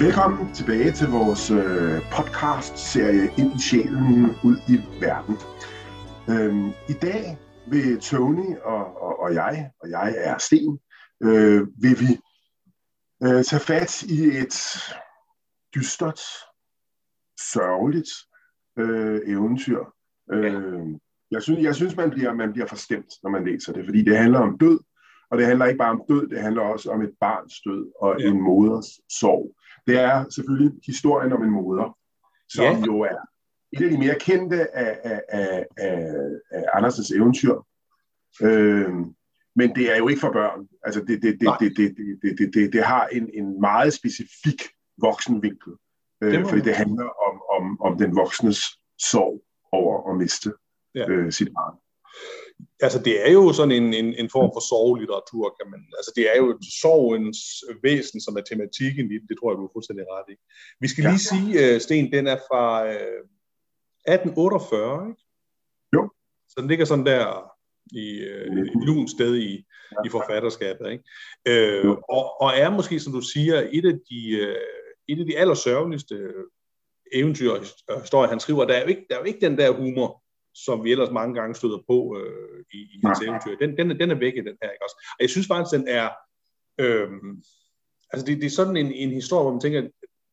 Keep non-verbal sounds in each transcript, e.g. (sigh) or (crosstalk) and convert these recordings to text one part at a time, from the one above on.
Velkommen tilbage til vores øh, podcast-serie Ind i sjælen, ud i verden. Øhm, I dag vil Tony og, og, og jeg, og jeg er Sten, øh, vil vi øh, tage fat i et dystert, sørgeligt øh, eventyr. Øh, jeg, synes, jeg synes, man bliver, man bliver forstemt, når man læser det, fordi det handler om død, og det handler ikke bare om død, det handler også om et barns død og ja. en moders sorg. Det er selvfølgelig historien om en moder, som ja. jo er et af de mere kendte af, af, af, af, af Andersens eventyr. Øh, men det er jo ikke for børn. Altså det, det, det, det, det, det, det, det, det har en, en meget specifik voksenvinkel. Øh, det fordi det handler om, om, om den voksnes sorg over at miste ja. øh, sit barn. Altså det er jo sådan en, en, en form for sorglitteratur, kan man. Altså det er jo sorgens væsen, som er tematikken i det, det tror jeg, du er fuldstændig ret i. Vi skal ja. lige sige, uh, Sten, den er fra uh, 1848, ikke? Jo. Så den ligger sådan der i uh, et lunt sted i, ja. i forfatterskabet, ikke? Uh, og, og er måske, som du siger, et af de, uh, et af de allersørgeligste eventyr og historier, han skriver. Der er, jo ikke, der er jo ikke den der humor, som vi ellers mange gange støder på øh, i, i hans eventyr. Den, den, den er væk i den her, ikke også? Og jeg synes faktisk, den er... Øh, altså, det, det er sådan en, en historie, hvor man tænker,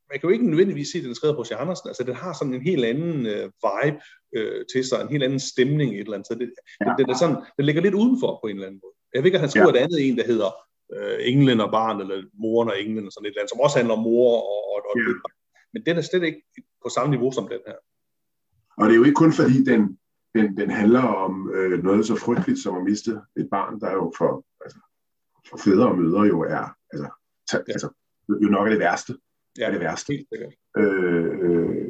man kan jo ikke nødvendigvis sige, at den er skrevet på H.C. Andersen. Altså, den har sådan en helt anden øh, vibe øh, til sig, en helt anden stemning et eller andet sted. Det, ja. den, den, er sådan, den ligger lidt udenfor på en eller anden måde. Jeg ved ikke, at han skriver ja. et andet en, der hedder øh, Englen og barn, eller moren og englen, og sådan et eller andet, som også handler om mor og, og, og ja. Men den er slet ikke på samme niveau som den her. Og det er jo ikke kun fordi, den, den, den handler om øh, noget så frygteligt som at miste et barn, der jo for, altså, for fædre og mødre jo er altså, ta, ja. altså, jo nok er det værste. Ja, er det værste. Øh, øh,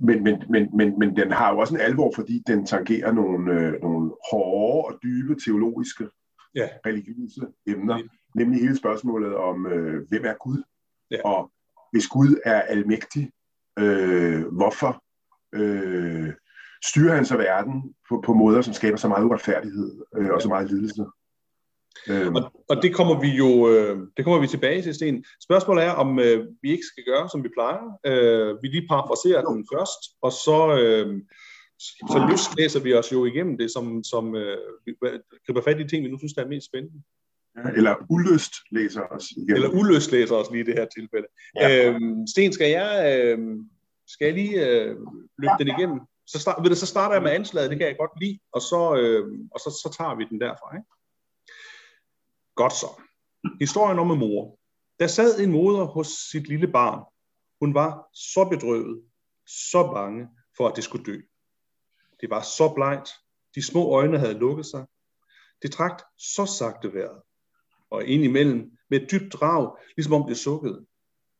men, men, men, men, men den har jo også en alvor, fordi den tangerer nogle, øh, nogle hårde og dybe teologiske, ja. religiøse emner, ja. nemlig hele spørgsmålet om, øh, hvem er Gud? Ja. Og hvis Gud er almægtig, øh, hvorfor øh, styrer han så verden på, på måder, som skaber så meget uretfærdighed øh, og så meget lidelse. Øhm. Og, og det kommer vi jo øh, det kommer vi tilbage til, Sten. Spørgsmålet er, om øh, vi ikke skal gøre, som vi plejer. Øh, vi lige parafraserer den først, og så, øh, så lyst læser vi os jo igennem det, som, som øh, griber fat i de ting, vi nu synes, der er mest spændende. Ja, eller ulyst læser os igennem. Eller ulyst læser os lige i det her tilfælde. Ja. Øhm, Sten, skal jeg, øh, skal jeg lige øh, løbe den igennem? Så, start, ved det, så starter jeg med anslaget, det kan jeg godt lide, og så, øh, og så, så tager vi den derfra. Ikke? Godt så. Historien om en mor. Der sad en moder hos sit lille barn. Hun var så bedrøvet, så bange for, at det skulle dø. Det var så blegt. De små øjne havde lukket sig. Det trakt så sagte vejret. Og indimellem med et dybt drag, ligesom om det sukkede.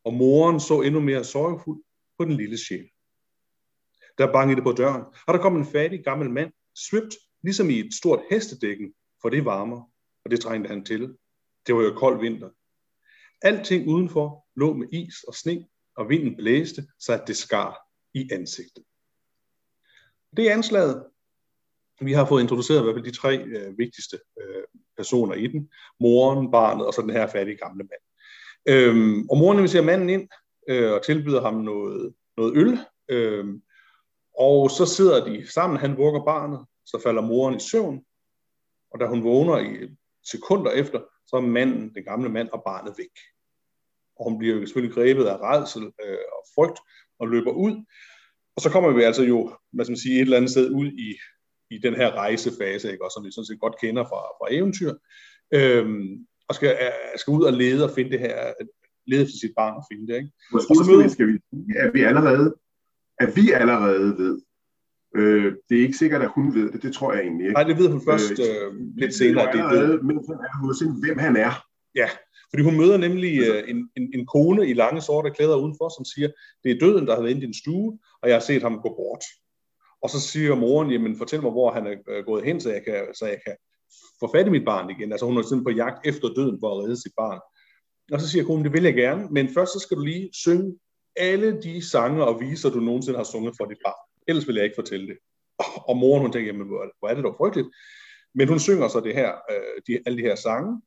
Og moren så endnu mere sorgfuld på den lille sjæl. Der bangede på døren, og der kom en fattig gammel mand, svøbt ligesom i et stort hestedækken, for det varmer, og det trængte han til. Det var jo kold vinter. Alting udenfor lå med is og sne, og vinden blæste, så at det skar i ansigtet. Det er anslaget. Vi har fået introduceret i hvert fald de tre øh, vigtigste øh, personer i den. Moren, barnet og så den her fattige gamle mand. Øhm, og moren inviterer manden ind øh, og tilbyder ham noget, noget øl. Øhm, og så sidder de sammen, han vugger barnet, så falder moren i søvn, og da hun vågner i sekunder efter, så er manden, den gamle mand og barnet væk. Og hun bliver jo selvfølgelig grebet af redsel øh, og frygt og løber ud. Og så kommer vi altså jo, hvad skal man sige, et eller andet sted ud i, i den her rejsefase, ikke? Og som vi sådan set godt kender fra, fra eventyr. Øhm, og skal, skal ud og lede og finde det her, lede efter sit barn og finde det. Ikke? og så møder... skal vi, er vi allerede at vi allerede ved. Øh, det er ikke sikkert, at hun ved det. Det tror jeg egentlig ikke. Nej, det ved hun først øh, øh lidt senere. Det allerede, men hun er hvem han er. Ja, fordi hun møder nemlig øh, en, en, en kone i lange sorte klæder udenfor, som siger, det er døden, der har været inde i din stue, og jeg har set ham gå bort. Og så siger moren, jamen fortæl mig, hvor han er øh, gået hen, så jeg kan, så jeg kan få fat i mit barn igen. Altså hun er sådan på jagt efter døden for at redde sit barn. Og så siger konen, det vil jeg gerne, men først så skal du lige synge alle de sange og viser, du nogensinde har sunget for dit barn. Ellers vil jeg ikke fortælle det. Og moren, hun tænker, jamen, hvor er det dog frygteligt. Men hun synger så det her, øh, de, alle de her sange,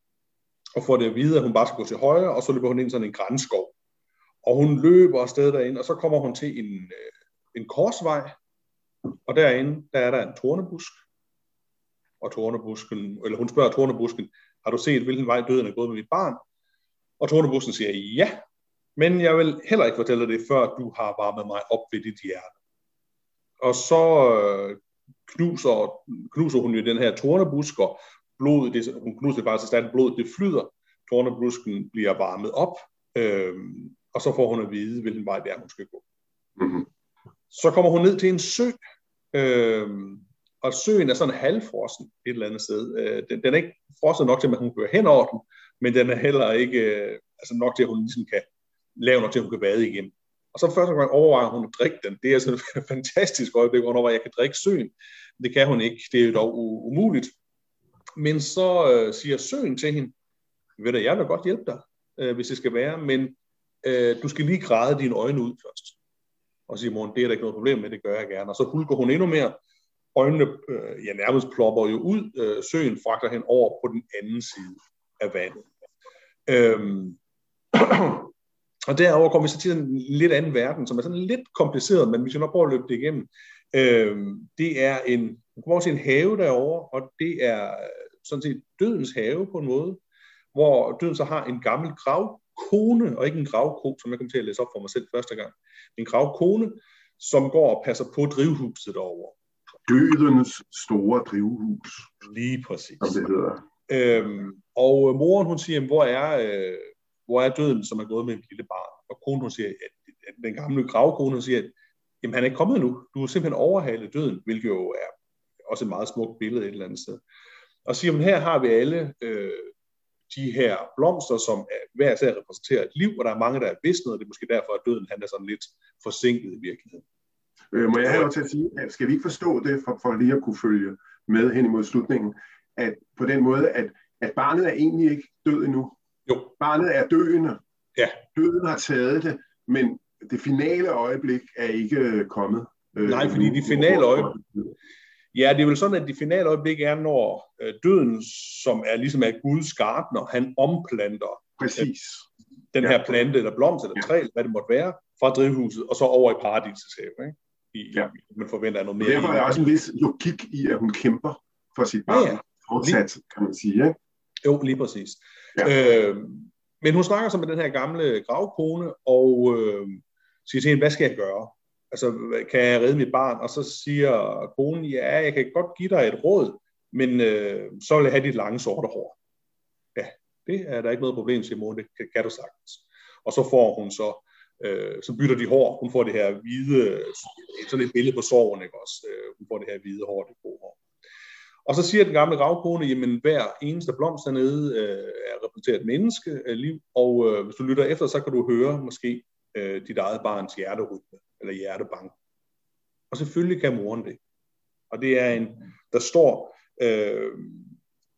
og får det at vide, at hun bare skal gå til højre, og så løber hun ind i sådan en grænskov. Og hun løber afsted derind, og så kommer hun til en, øh, en korsvej, og derinde, der er der en tornebusk, og tornebusken, eller hun spørger tornebusken, har du set, hvilken vej døden er gået med mit barn? Og tornebusken siger, ja, men jeg vil heller ikke fortælle det, før du har varmet mig op ved dit hjerte. Og så øh, knuser, knuser hun jo den her tornebusk, og blodet, det, hun knuser det faktisk stand, blodet det flyder, tornebusken bliver varmet op, øh, og så får hun at vide, hvilken vej det er, hun skal gå. Mm-hmm. Så kommer hun ned til en sø, øh, og søen er sådan halvfrossen et eller andet sted. Øh, den, den er ikke frosset nok til, at hun kører hen over den, men den er heller ikke øh, altså nok til, at hun ligesom kan lav nok til, at hun kan bade igen. Og så første gang overvejer hun at drikke den. Det er altså et (laughs) fantastisk øjeblik, hvornår jeg kan drikke søen. Det kan hun ikke. Det er jo dog umuligt. Men så øh, siger søen til hende, ved du, jeg vil godt hjælpe dig, øh, hvis det skal være, men øh, du skal lige græde dine øjne ud først. Og siger moren, det er der ikke noget problem med, det gør jeg gerne. Og så hulker hun endnu mere. Øjnene øh, ja, nærmest plopper jo ud. Øh, søen fragter hen over på den anden side af vandet. Øhm, (clears throat) øhm og derover kommer vi så til en lidt anden verden, som er sådan lidt kompliceret, men vi skal nok prøve at løbe det igennem. Øhm, det er en, man kommer til en have derovre, og det er sådan set dødens have på en måde, hvor døden så har en gammel gravkone, og ikke en gravko, som jeg kom til at læse op for mig selv første gang. En gravkone, som går og passer på drivhuset derovre. Dødens store drivhus. Lige præcis. Som det hedder. Øhm, og moren, hun siger, hvor er, øh, hvor er døden, som er gået med en lille barn? Og konen, siger, at, at den gamle gravkone, siger, at jamen, han er ikke kommet nu. Du har simpelthen overhalet døden, hvilket jo er også et meget smukt billede et eller andet sted. Og siger, at her har vi alle øh, de her blomster, som er, hver især repræsenterer et liv, og der er mange, der er visnet, og det er måske derfor, at døden han er sådan lidt forsinket i virkeligheden. Øh, må jeg have lov til at sige, at skal vi ikke forstå det, for, for lige at kunne følge med hen imod slutningen, at på den måde, at, at barnet er egentlig ikke død endnu. Jo. Barnet er døende. Ja. Døden har taget det, men det finale øjeblik er ikke kommet. Øh, Nej, fordi de finale øjeblik... Ja, det er vel sådan, at de finale øjeblik er, når øh, døden, som er ligesom er Guds gartner, han omplanter Præcis. Øh, den her plante, eller blomst, eller træ, hvad det måtte være, fra drivhuset, og så over i paradisets have. Ikke? I, ja. Man forventer noget mere. Derfor er der også en vis logik i, at hun kæmper for sit barn. Ja, ja. Fortsat, kan man sige. Ikke? Jo, lige præcis. Ja. Øh, men hun snakker så med den her gamle gravkone, og øh, siger til hende, hvad skal jeg gøre? Altså, kan jeg redde mit barn? Og så siger konen, ja, jeg kan godt give dig et råd, men øh, så vil jeg have dit lange sorte hår. Ja, det er der ikke noget problem, siger mor, det kan, kan du sagtens. Og så får hun så, øh, så bytter de hår. Hun får det her hvide, sådan et billede på sorgen, ikke også? Øh, hun får det her hvide hår, det gode hår. Og så siger den gamle gravkone, jamen hver eneste blomst dernede øh, er repræsenteret et menneskeliv, øh, og øh, hvis du lytter efter, så kan du høre måske øh, dit eget barns hjerterytme, eller hjertebank. Og selvfølgelig kan moren det. Og det er en, der står, øh,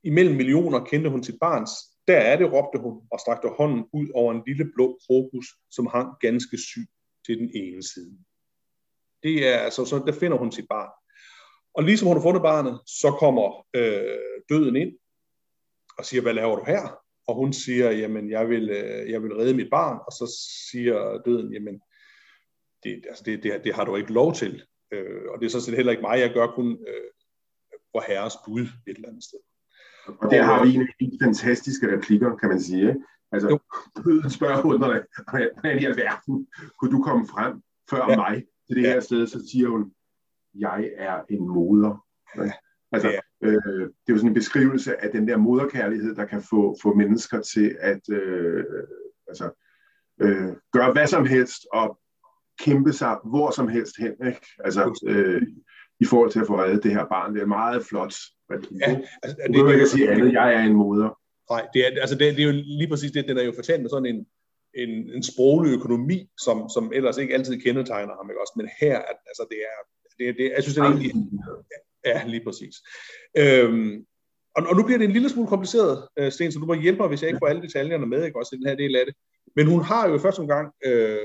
imellem millioner kendte hun sit barns, der er det, råbte hun, og strakte hånden ud over en lille blå krokus, som hang ganske syg til den ene side. Det er altså, så der finder hun sit barn. Og ligesom hun har fundet barnet, så kommer øh, døden ind og siger, hvad laver du her? Og hun siger, jamen jeg vil, øh, jeg vil redde mit barn. Og så siger døden, jamen det, altså, det, det, det har du ikke lov til. Øh, og det er så set heller ikke mig, jeg gør kun øh, for herres bud et eller andet sted. Og der har vi en af de fantastiske replikker, kan man sige. Altså, døden spørger hun hvordan i alverden kunne du komme frem før ja. mig til det ja. her sted? Så siger hun, jeg er en moder. Ja. Altså, ja. øh, det er jo sådan en beskrivelse af den der moderkærlighed, der kan få, få mennesker til at øh, altså, øh, gøre hvad som helst og kæmpe sig hvor som helst hen. Ikke? Altså, øh, i forhold til at få reddet det her barn. Det er meget flot. Ja, altså, det, det, det, sige andet. Jeg er en moder. Nej, det er, altså det, det er jo lige præcis det. Den er jo fortalt med sådan en, en, en sproglig økonomi, som, som ellers ikke altid kendetegner ham. Ikke? Også, men her, altså det er det, det, jeg synes, det er egentlig... Ja, lige præcis. Øhm, og, og nu bliver det en lille smule kompliceret, øh, Sten, så du må hjælpe mig, hvis jeg ikke får alle detaljerne med, ikke også i den her del af det. Men hun har jo først gang øh,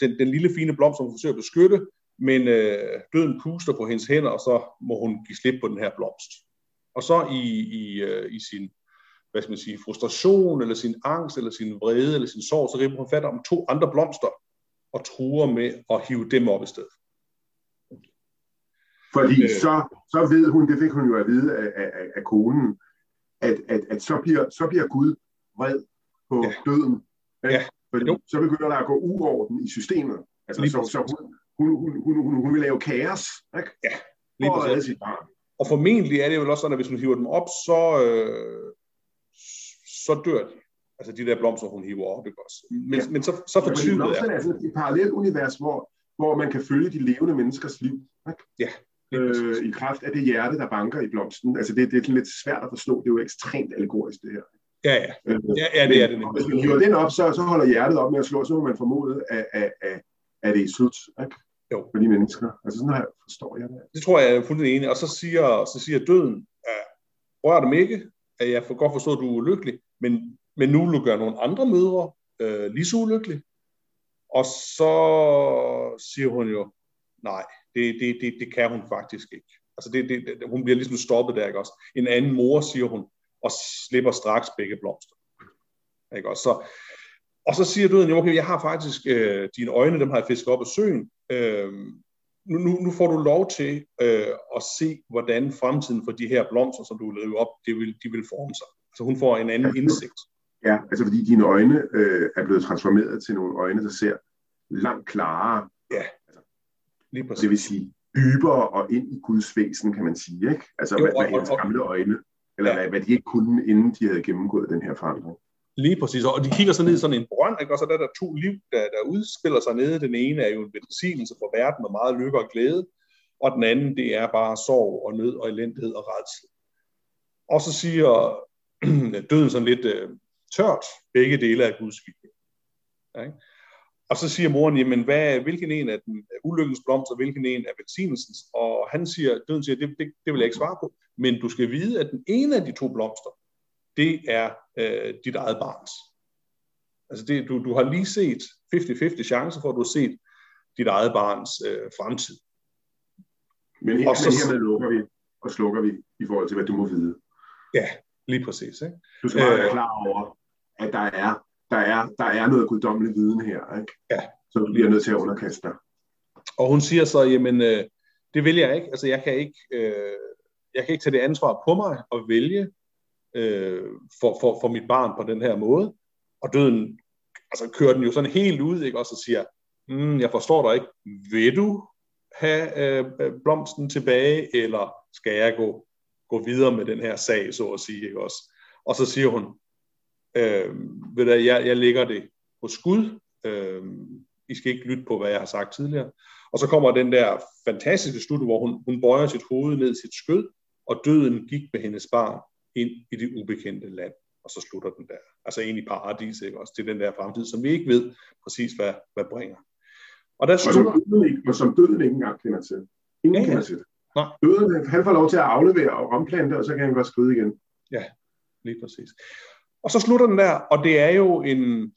den, den lille fine blomst, som hun forsøger at beskytte, men øh, døden puster på hendes hænder, og så må hun give slip på den her blomst. Og så i, i, øh, i sin hvad skal man sige, frustration, eller sin angst, eller sin vrede, eller sin sorg, så griber hun fat om to andre blomster, og truer med at hive dem op i stedet. Fordi øh, så, så ved hun, det fik hun jo at vide af, af, af konen, at, at, at så, bliver, så bliver Gud vred på ja. døden. Ikke? Ja. Fordi jo. så begynder der at gå uorden i systemet. Altså, så, så hun, hun, hun, hun, hun, hun vil lave kaos. Ikke? Ja, lige præcis. Sit barn. Og formentlig er det jo også sådan, at hvis hun hiver dem op, så, øh, så dør de. Altså de der blomster, hun hiver op, ikke også? Men, ja. men så, så fortvivlet er det. er sådan et parallelt univers, hvor, hvor man kan følge de levende menneskers liv. Ikke? Ja. Øh, I kraft af det hjerte, der banker i blomsten. Altså det, det er lidt svært at forstå. Det er jo ekstremt allegorisk, det her. Ja, ja. Øh, ja, ja det er det. Hvis man hiver den op, så, så holder hjertet op med at slå, så må man formode, at, at, at, at det er slut. Ikke? Jo. For de mennesker. Altså sådan her forstår jeg det. Det tror jeg, jeg er fuldstændig enig. Og så siger, så siger døden, at rør dem ikke, at jeg får godt forstå, at du er ulykkelig, men, men nu vil du gøre nogle andre mødre øh, lige så ulykkelige. Og så siger hun jo, nej, det, det, det, det kan hun faktisk ikke. Altså det, det, det, hun bliver ligesom stoppet der, ikke også? En anden mor, siger hun, og slipper straks begge blomster. Ikke også? Så, og så siger døden, okay, jeg har faktisk øh, dine øjne, dem har jeg fisket op af søen. Øh, nu, nu, nu får du lov til øh, at se, hvordan fremtiden for de her blomster, som du vil rive op, det vil, de vil forme sig. Så hun får en anden indsigt. Ja, altså fordi dine øjne øh, er blevet transformeret til nogle øjne, der ser langt klarere. Ja, lige præcis. Det vil sige dybere og ind i Guds væsen, kan man sige. Ikke? Altså jo, hvad, hvad hendes gamle øjne, eller ja. hvad, hvad de ikke kunne, inden de havde gennemgået den her forandring. Lige præcis, og de kigger så ned i sådan en brønd, ikke? og så der er der to liv, der, der udspiller sig nede. Den ene er jo en velsignelse for verden med meget lykke og glæde, og den anden, det er bare sorg og nød og elendighed og redsel. Og så siger (clears throat) døden sådan lidt øh, tørt, begge dele af Guds vilje. Ja, ikke? Og så siger moren, jamen, hvad, hvilken en af den ulykkens blomster, hvilken en af velsignelsens? Og han siger, døden siger, det, det, det vil jeg ikke svare på, men du skal vide, at den ene af de to blomster, det er øh, dit eget barns. Altså det, du, du har lige set 50-50 chancer for, at du har set dit eget barns øh, fremtid. Men, her, og så, men hermed lukker vi og slukker vi i forhold til, hvad du må vide. Ja, lige præcis. Ikke? Du skal bare være øh, klar over, at der er, der er, der er noget guddommelig viden her, ikke? Ja. Så du bliver nødt til at underkaste dig. Og hun siger så, jamen, øh, det vil jeg ikke. Altså, jeg kan ikke, øh, jeg kan ikke tage det ansvar på mig og vælge, øh, for, for, for mit barn på den her måde. Og døden altså, kører den jo sådan helt ud, ikke? og så siger, mm, jeg forstår dig ikke, vil du have øh, blomsten tilbage, eller skal jeg gå, gå videre med den her sag, så at sige, ikke også? Og så siger hun, øh, ved du, jeg, jeg lægger det på skud, øh, I skal ikke lytte på, hvad jeg har sagt tidligere. Og så kommer den der fantastiske slut, hvor hun, hun bøjer sit hoved ned i sit skød, og døden gik med hendes barn ind i det ubekendte land, og så slutter den der. Altså ind i paradis, ikke? også til den der fremtid, som vi ikke ved præcis, hvad, hvad bringer. Og, der slutter... og, som døden ikke, og som døden ikke engang kender til. Ingen ja, kender til det. Nej. Døden, han får lov til at aflevere og omplante, og så kan han godt skride igen. Ja, lige præcis. Og så slutter den der, og det er jo en,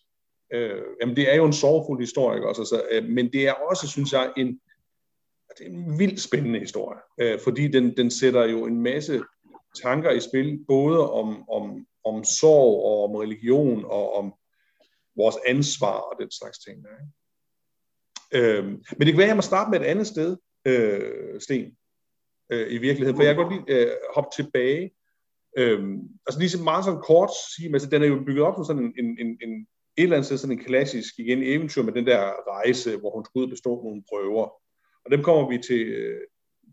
øh, jamen det er jo en sorgfuld historie, også, altså, øh, men det er også, synes jeg, en, det er en vildt spændende historie, øh, fordi den, den sætter jo en masse tanker i spil, både om, om, om sorg og om religion og om vores ansvar og den slags ting. Ikke? Øhm, men det kan være, at jeg må starte med et andet sted, øh, Sten, øh, i virkeligheden, for jeg kan godt lige øh, hoppe tilbage. Øhm, altså lige så meget sådan kort sige, men altså, den er jo bygget op som sådan en, en, en, en et eller andet sted sådan en klassisk igen eventyr med den der rejse, hvor hun skulle ud bestå nogle prøver. Og dem kommer vi til, øh,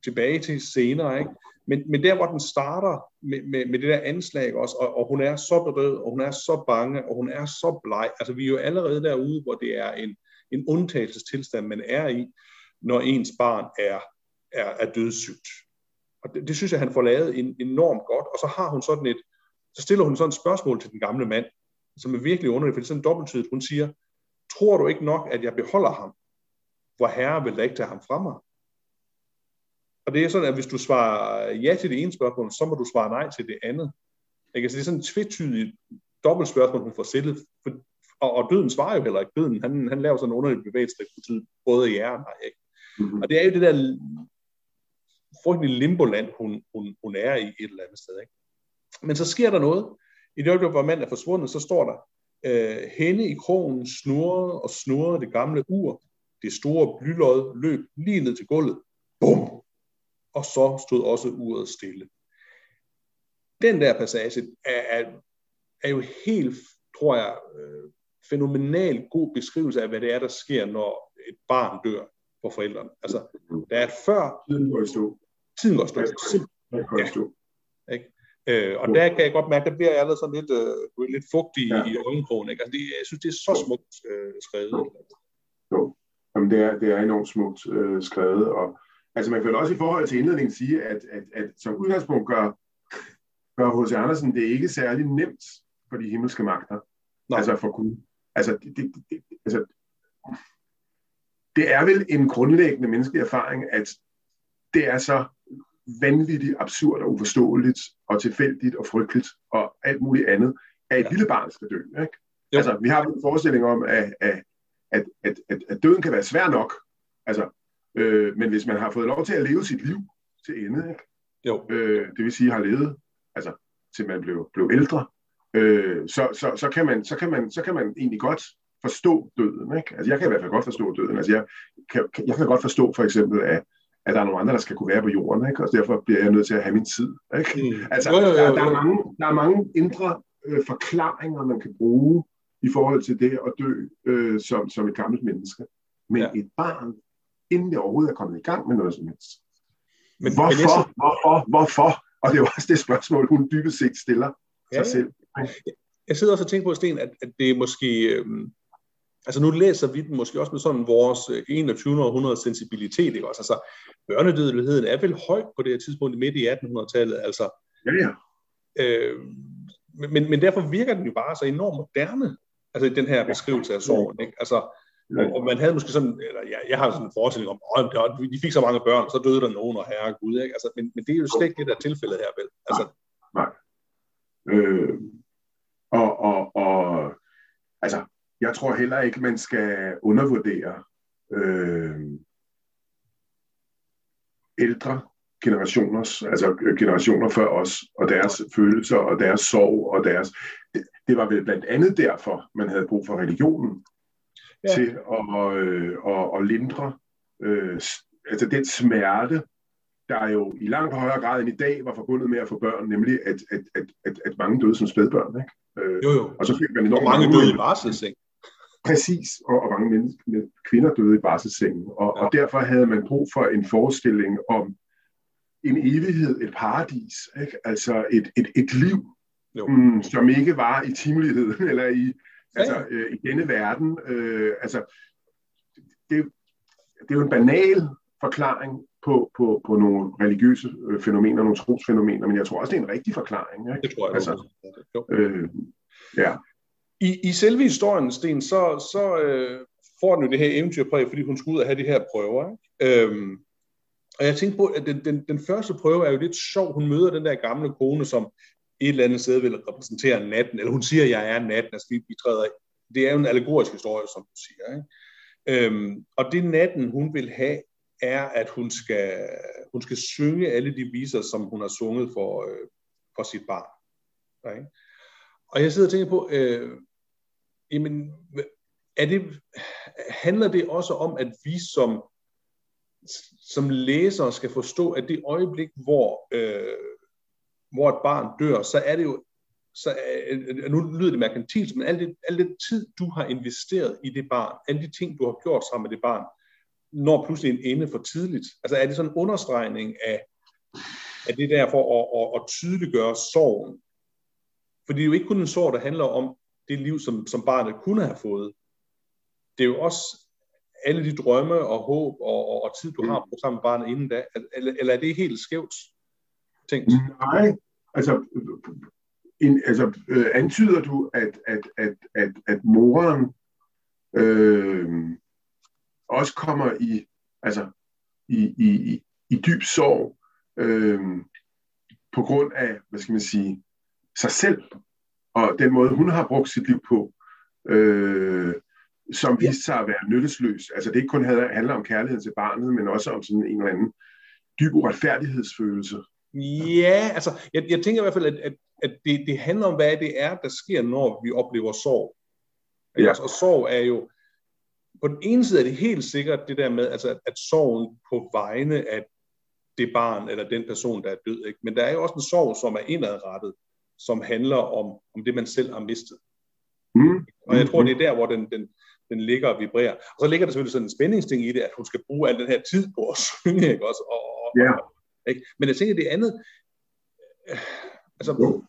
tilbage til senere, ikke? Men, men der, hvor den starter med, med, med det der anslag også, og, og hun er så berød, og hun er så bange, og hun er så bleg. Altså, vi er jo allerede derude, hvor det er en, en undtagelsestilstand, man er i, når ens barn er, er, er dødssygt. Og det, det synes jeg, han får lavet en, enormt godt. Og så har hun sådan et, så stiller hun sådan et spørgsmål til den gamle mand, som er virkelig underligt, for det er sådan dobbelttydigt. Hun siger, tror du ikke nok, at jeg beholder ham? Hvor herre vil da ikke tage ham fra mig? Og det er sådan, at hvis du svarer ja til det ene spørgsmål, så må du svare nej til det andet. Ikke? Altså det er sådan et tvetydigt dobbelt spørgsmål, hun får stillet. For, og, og døden svarer jo heller ikke. Døden, han, han laver sådan en underlig bevægelse, der betyder både ja og nej. Ikke? Mm-hmm. Og det er jo det der frygtelig limboland, hun, hun, hun er i et eller andet sted. Ikke? Men så sker der noget I det øjeblik, hvor manden er forsvundet, så står der, øh, hende i krogen snurrede og snurrede det gamle ur. Det store blylod løb lige ned til gulvet. Bum! Og så stod også uret stille. Den der passage er, er, er jo helt, tror jeg, øh, fænomenal god beskrivelse af, hvad det er, der sker, når et barn dør for forældrene. Altså, der er et før... Tiden går i stå. Tiden går stå. Ja. Ikke? Øh, og der kan jeg godt mærke, der bliver jeg allerede sådan lidt, øh, lidt fugtig ja. i øjenkrogen. Ikke? Altså, det, jeg synes, det er så smukt øh, skrevet. Jo. jo. Jamen, det er, det er enormt smukt øh, skrevet. Og, altså, man kan også i forhold til indledningen sige, at, at, at som udgangspunkt gør, gør H.C. Andersen det ikke særlig nemt for de himmelske magter. Nej. Altså for Gud. Altså, det, det, det, altså, det er vel en grundlæggende menneskelig erfaring, at det er så vanvittigt absurd og uforståeligt og tilfældigt og frygteligt og alt muligt andet, at et ja. lille barn skal dø. Ikke? Altså, vi har en forestilling om, at, at, at, at, at, at døden kan være svær nok, altså, øh, men hvis man har fået lov til at leve sit liv til ende, ikke? Jo. Øh, det vil sige har levet, altså til man blev, blev ældre, øh, så, så, så, kan man, så, kan man, så kan man egentlig godt forstå døden. Ikke? Altså, jeg kan i hvert fald godt forstå døden. Altså, jeg, kan, jeg kan godt forstå for eksempel, at, at der er nogle andre, der skal kunne være på jorden, ikke? og derfor bliver jeg nødt til at have min tid. Ikke? Mm. Altså, jo, jo, jo, jo. Der, der, er mange, der er mange indre øh, forklaringer, man kan bruge i forhold til det at dø øh, som, som et gammelt menneske. Men ja. et barn, inden det overhovedet er kommet i gang med noget som helst. Men, hvorfor, men jeg... hvorfor, hvorfor? Og det er jo også det spørgsmål, hun dybest set stiller ja, sig selv. Jeg sidder også og tænker på, Sten, at, at det er måske... Øh, altså nu læser vi den måske også med sådan vores 21. Øh, århundrede sensibilitet, ikke også? Altså, børnedødeligheden er vel høj på det her tidspunkt midt i 1800-tallet, altså. Ja, ja. Øh, men, men derfor virker den jo bare så enormt moderne, altså den her beskrivelse af sorgen, ikke? Altså, og, og man havde måske sådan, eller ja, jeg har sådan en forestilling om, at de fik så mange børn, så døde der nogen, og herre Gud, ikke? Altså, men, men det er jo slet ikke det, der er tilfældet her, vel? Altså, nej. nej. Øh, og, og, og altså, jeg tror heller ikke, man skal undervurdere øh, ældre generationers, altså generationer før os, og deres følelser, og deres sorg, og deres... Det, det var vel blandt andet derfor, man havde brug for religionen, ja. til at, øh, at, at lindre øh, altså den smerte, der jo i langt højere grad end i dag var forbundet med at få børn, nemlig at, at, at, at, at mange døde som spædbørn. Ikke? Øh, jo, jo. Og så fik man enormt og mange døde i barselsseng. Præcis, og, og mange mennesker, kvinder døde i barselssengen. Og, ja. og derfor havde man brug for en forestilling om en evighed, et paradis, ikke? altså et, et, et liv, mm, som ikke var i timeligheden, eller i, ja. altså, øh, i denne verden. Øh, altså, det, det er jo en banal forklaring på, på, på nogle religiøse øh, fænomener, nogle trosfænomener, men jeg tror også, det er en rigtig forklaring. Ikke? Det tror jeg altså, øh, ja. I, I selve historien, Sten, så, så øh, får den jo det her eventyrpræg, fordi hun skulle ud og have de her prøver. Ikke? Øhm, og jeg tænkte på, at den, den, den første prøve er jo lidt sjov. Hun møder den der gamle kone, som et eller andet sted vil repræsentere natten, eller hun siger, at jeg er natten, altså vi, vi træder Det er jo en allegorisk historie, som du siger. Ikke? Øhm, og det natten, hun vil have, er, at hun skal, hun skal synge alle de viser, som hun har sunget for, øh, for sit barn. Ikke? Og jeg sidder og tænker på, øh, jamen, er det, handler det også om, at vi som, som læsere skal forstå, at det øjeblik, hvor, øh, hvor et barn dør, så er det jo, så, øh, nu lyder det merkantilt, men al, det, al den tid, du har investeret i det barn, alle de ting, du har gjort sammen med det barn, når pludselig en ende for tidligt. Altså er det sådan en understregning af, af det der for at, at, at tydeliggøre sorgen. For det er jo ikke kun en sorg, der handler om det liv, som, som barnet kunne have fået. Det er jo også alle de drømme og håb og, og, og tid, du har på sammen med barnet inden da. Eller, eller er det helt skævt tænkt? Nej, altså, en, altså øh, antyder du, at, at, at, at, at moren øh, også kommer i, altså, i, i, i, i dyb sorg øh, på grund af, hvad skal man sige, sig selv og den måde, hun har brugt sit liv på, øh, som viste sig at være nyttesløs. Altså det ikke kun handler om kærlighed til barnet, men også om sådan en eller anden dyb uretfærdighedsfølelse Ja, altså, jeg, jeg tænker i hvert fald, at, at, at det, det handler om, hvad det er, der sker, når vi oplever sorg. Ja. Altså, og sorg er jo, på den ene side er det helt sikkert det der med, altså, at, at sorgen på vegne af det barn eller den person, der er død. Ikke? Men der er jo også en sorg, som er indadrettet, som handler om, om det, man selv har mistet. Mm. Og jeg tror, det er der, hvor den, den, den ligger og vibrerer. Og så ligger der selvfølgelig sådan en spændingsting i det, at hun skal bruge al den her tid på at (laughs) synge, ikke også? Og, og, yeah. ikke? Men jeg tænker, det andet, øh, altså, jo.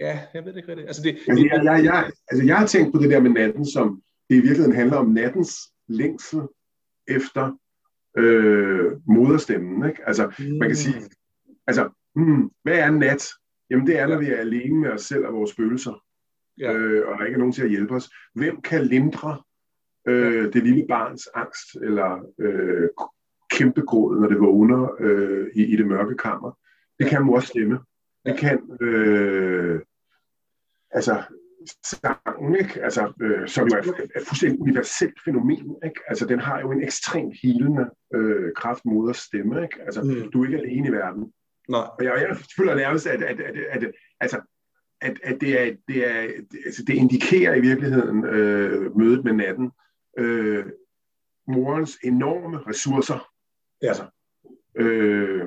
ja, jeg ved det ikke rigtigt. Altså, det, altså, jeg, jeg, jeg, altså, jeg har tænkt på det der med natten, som det i virkeligheden handler om nattens længsel efter øh, moderstemmen. Ikke? Altså, mm. man kan sige, altså, hmm, hvad er nat? Jamen, det er, når vi er alene med os selv og vores følelser, ja. øh, og der ikke er nogen til at hjælpe os. Hvem kan lindre øh, det lille barns angst, eller øh, kæmpe gråd, når det vågner øh, i, i det mørke kammer? Det kan mors stemme. Det kan, øh, altså, sangen, ikke? Altså, øh, som jo er et fuldstændig universelt fænomen. Ikke? Altså, den har jo en ekstremt helende øh, kraft, moders stemme. Ikke? Altså, mm. du er ikke alene i verden. Nej. Og jeg, jeg føler nærmest, at, at, at, at, at, altså, at, at det, er, det, er, altså, det indikerer i virkeligheden øh, mødet med natten øh, morens enorme ressourcer. Ja. Altså, øh,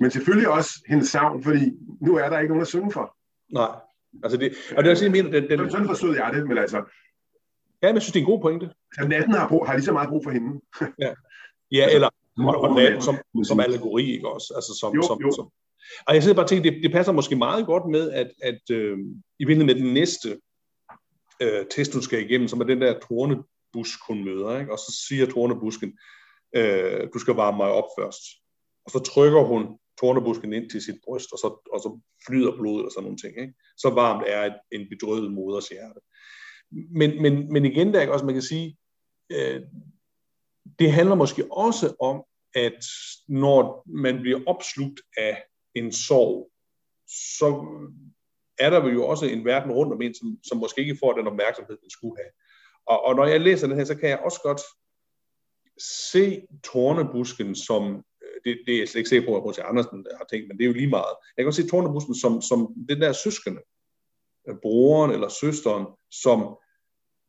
men selvfølgelig også hendes savn, fordi nu er der ikke nogen at synge for. Nej. Altså det, og det er også, jeg mener, den, den... Sådan forstod jeg det, men altså... Ja, men jeg synes, det er en god pointe. Altså, natten har, brug, har lige så meget brug for hende. ja. ja, eller og, og natten som, som allegori, ikke også? Altså som, jo, som, jo. Som, og jeg sidder bare og tænker, det, det passer måske meget godt med, at, at øh, i vindet med den næste øh, test, du skal igennem, som er den der tornebusk, hun møder, ikke? og så siger tornebusken, øh, du skal varme mig op først. Og så trykker hun tornebusken ind til sit bryst, og så, og så flyder blodet og sådan nogle ting. Ikke? Så varmt er et, en bedrøvet moders hjerte. Men, men, men igen, der er også, man kan sige, øh, det handler måske også om, at når man bliver opslugt af en sorg, så er der jo også en verden rundt om en, som, som måske ikke får den opmærksomhed, den skulle have. Og, og når jeg læser den her, så kan jeg også godt se tornebusken som øh, det, det er jeg slet ikke sikker på, at H.C. Andersen har tænkt, men det er jo lige meget. Jeg kan også se tornebusken som, som den der søskende, øh, broren eller søsteren, som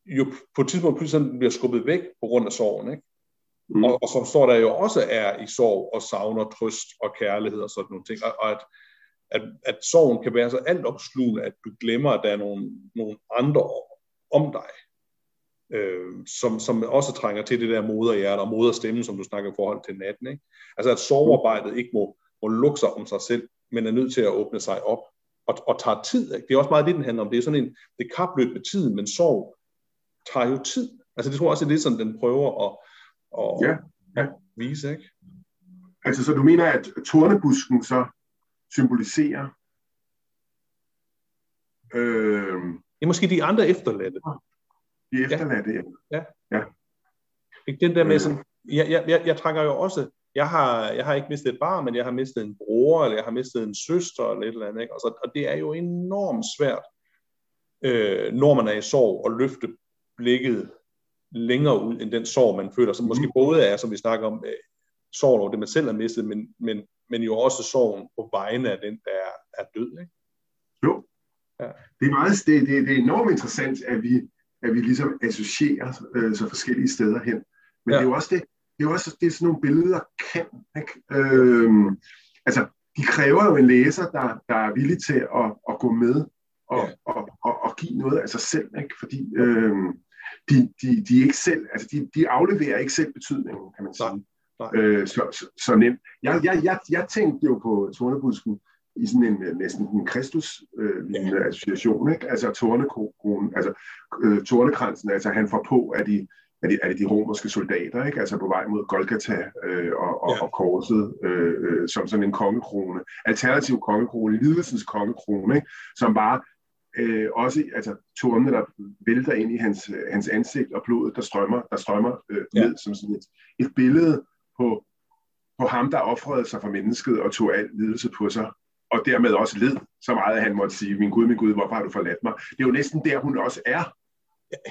jo på et tidspunkt pludselig bliver skubbet væk på grund af sorgen, ikke? Mm. Og, og som står der jo også er i sorg og savner trøst og kærlighed og sådan nogle ting, og, og at, at, at sorgen kan være så alt opslugende, at du glemmer, at der er nogle, nogle andre om dig, øh, som, som også trænger til det der moderhjerte og moderstemme, som du snakker i forhold til natten. Ikke? Altså at sorgarbejdet ikke må, må lukke sig om sig selv, men er nødt til at åbne sig op og, og tager tid. Ikke? Det er også meget det, den handler om. Det er sådan en det kapløb med tiden, men sorg tager jo tid. Altså det tror jeg også er lidt som den prøver at, at ja. Ja, vise. Ikke? Altså så du mener, at tornebusken så symboliserer øh... Er måske de andre efterladte. De efterladte, ja. ja. ja. Ikke den der med sådan, jeg, jeg, jeg, jeg trækker jo også, jeg har, jeg har ikke mistet et barn, men jeg har mistet en bror, eller jeg har mistet en søster, eller et eller andet, ikke? Og, så, og det er jo enormt svært, øh, når man er i sorg, at løfte blikket længere ud, end den sorg, man føler, som måske mm. både er, som vi snakker om, øh, sorg over det, man selv har mistet, men, men, men jo også sorgen på vegne af den, der er, er død, ikke? Jo. Ja. Det er meget, det, det, det er enormt interessant, at vi, at vi ligesom associerer øh, så forskellige steder hen. Men ja. det er jo også det, det er jo også det, sådan nogle billeder kan. Ikke? Øhm, altså, de kræver jo en læser, der, der er villig til at, at gå med og, ja. og, og, og give noget af sig selv, ikke? fordi øhm, de, de, de, ikke selv, altså de, de afleverer ikke selv betydningen, kan man sige. Nej. Nej. Øh, så, så, så nemt. Jeg, jeg, jeg, jeg tænkte jo på Tornebusken i sådan en øh, næsten en kristus øh, lignende ja. association, ikke? Altså tornekronen, altså øh, tornekransen, altså han får på af de, af de, af de romerske soldater, ikke? Altså på vej mod Golgata øh, og, og, ja. og korset øh, øh, som sådan en kongekrone, alternativ kongekrone, lidelsens kongekrone, ikke? Som bare øh, også, altså tornene, der vælter ind i hans, hans ansigt og blodet, der strømmer, der strømmer øh, ja. ned som sådan et, et billede på, på ham, der offrede sig for mennesket og tog al lidelse på sig og dermed også led så meget, at han måtte sige, min Gud, min Gud, hvorfor har du forladt mig? Det er jo næsten der, hun også er,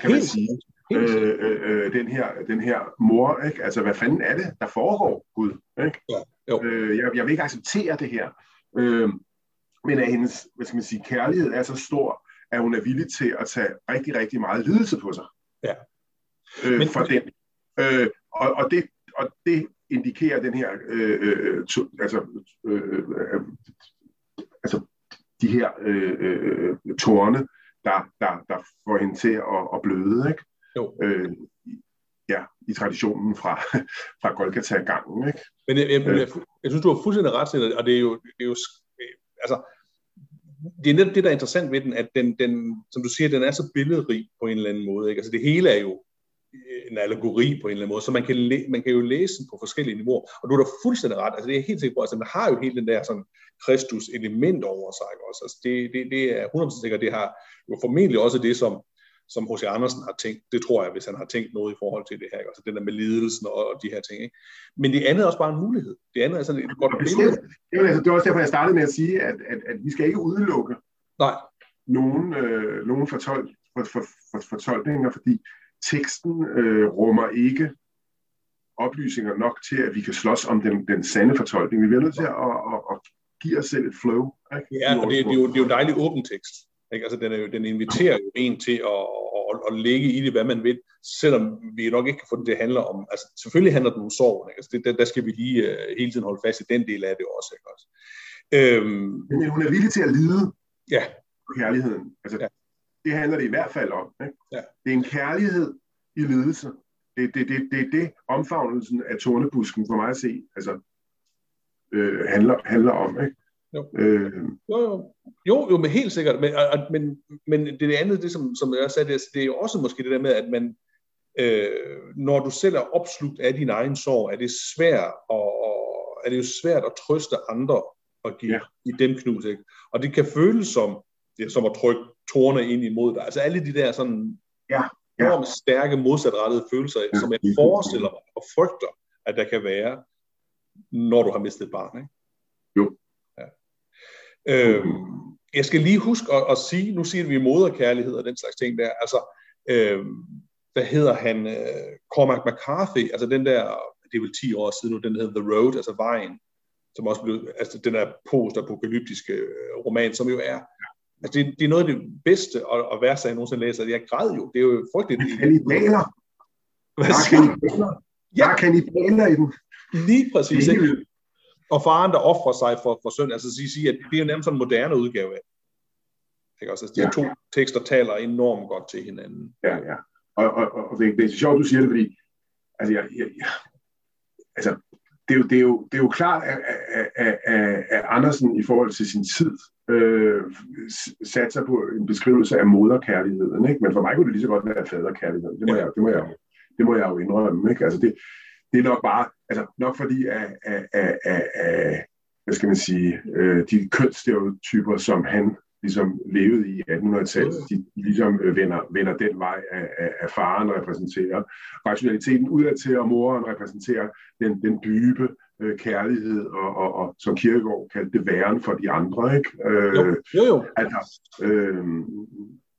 kan man sige. Øh, øh, øh, den, her, den her mor, ikke? altså hvad fanden er det, der foregår, Gud? Ikke? Ja. Jo. Øh, jeg, jeg vil ikke acceptere det her. Øh, men at hendes hvad skal man sige, kærlighed er så stor, at hun er villig til at tage rigtig, rigtig meget lidelse på sig. Ja. Øh, men, for den. Øh, og, og, det, og det indikerer den her, øh, øh, to, altså, øh, øh, altså de her øh, øh, tårne, der, der, der får hende til at, at bløde, ikke? Jo. Øh, ja, i traditionen fra, fra Golgata-gangen, ikke? Men jeg, jeg, jeg, jeg synes, du har fuldstændig ret, og det er jo, det er jo altså, det er netop det, der er interessant ved den, at den, den, som du siger, den er så billedrig på en eller anden måde. Ikke? Altså det hele er jo en allegori på en eller anden måde, så man kan, læ- man kan jo læse den på forskellige niveauer, og du er da fuldstændig ret, altså det er helt sikkert på, altså man har jo hele den der sådan Kristus element over sig, også? Altså det, det, det er 100% sikkert, det har jo formentlig også det, som, som H.C. Andersen har tænkt, det tror jeg, hvis han har tænkt noget i forhold til det her, altså den der med lidelsen og, og de her ting, ikke? Men det andet er også bare en mulighed. Det andet er sådan et godt billede. Det er, det er også derfor, jeg startede med at sige, at, at, at vi skal ikke udelukke Nej. nogen, øh, nogen fortol, for, for, for, fortolkninger, fordi teksten øh, rummer ikke oplysninger nok til, at vi kan slås om den, den sande fortolkning. Vi bliver nødt til at, at, at, at give os selv et flow. Ikke? Ja, og det, det, er jo, det er jo en dejlig åben tekst. Ikke? Altså, den, er jo, den inviterer jo en til at, at, at lægge i det, hvad man vil, selvom vi nok ikke kan få det til at handle om, altså selvfølgelig handler det om sorg, ikke? Altså, det, der, der skal vi lige uh, hele tiden holde fast i den del af det også. Ikke? også. Øhm, Men hun er villig til at lide ja. på kærligheden. Altså, ja. Det handler det i hvert fald om. Ikke? Ja. Det er en kærlighed i lidelse. Det er det, det, det, det omfavnelsen af tornebusken for mig at se altså, øh, handler, handler om. Ikke? Jo. Øh, jo, jo. Jo, jo, men helt sikkert. Men, men, men det andet, det som, som jeg sagde, det, det er jo også måske det der med, at man, øh, når du selv er opslugt af din egen sorg, er det svært og, og er det jo svært at trøste andre og give, Ja. give dem knus. Ikke? Og det kan føles som, det er som at trykke tårne ind imod dig. Altså alle de der sådan Ja, ja. enormt stærke modsatrettede følelser, Ja, som jeg er forestiller mig og frygter, at der kan være, når du har mistet et barn. Ikke? Øhm, jeg skal lige huske at, at sige, nu siger vi moderkærlighed og den slags ting der, altså, øhm, hvad hedder han, øh, Cormac McCarthy, altså den der, det er vel 10 år siden nu, den hedder The Road, altså Vejen, som også blev, altså den der post-apokalyptiske øh, roman, som jo er, altså det, det er noget af det bedste og, og værste, jeg nogensinde læser. Jeg græd jo, det er jo frygteligt. Kannibaler. Hvad er siger du? Der er kannibaler i den. Lige præcis. Ikke? Og faren, der offrer sig for, for søn, altså sige, sige, at det er jo nærmest sådan en moderne udgave af. Ikke? Altså, de Ja. to tekster taler enormt godt til hinanden. Ja, ja. Og, og, og, det, det er så sjovt, du siger det, fordi altså, jeg, jeg, jeg, altså, det, er jo, det, er jo, det er jo klart, at, at, at, at, Andersen i forhold til sin tid øh, satte sig på en beskrivelse af moderkærligheden. Ikke? Men for mig kunne det lige så godt være faderkærligheden. Det må, jeg, det må, jeg, det må jeg jo indrømme. Ikke? Altså, det, det er nok bare, altså nok fordi at, at, at, at, at hvad skal man sige, øh, de kønsstereotyper, som han ligesom levede i 1800-tallet, de ligesom øh, vender, vender den vej af, af, af faren repræsenterer. Rationaliteten udadtil, og moren repræsenterer den, den dybe øh, kærlighed, og, og, og som Kierkegaard kaldte det væren for de andre. Ikke? Øh, Jo, jo, jo. Altså, øh,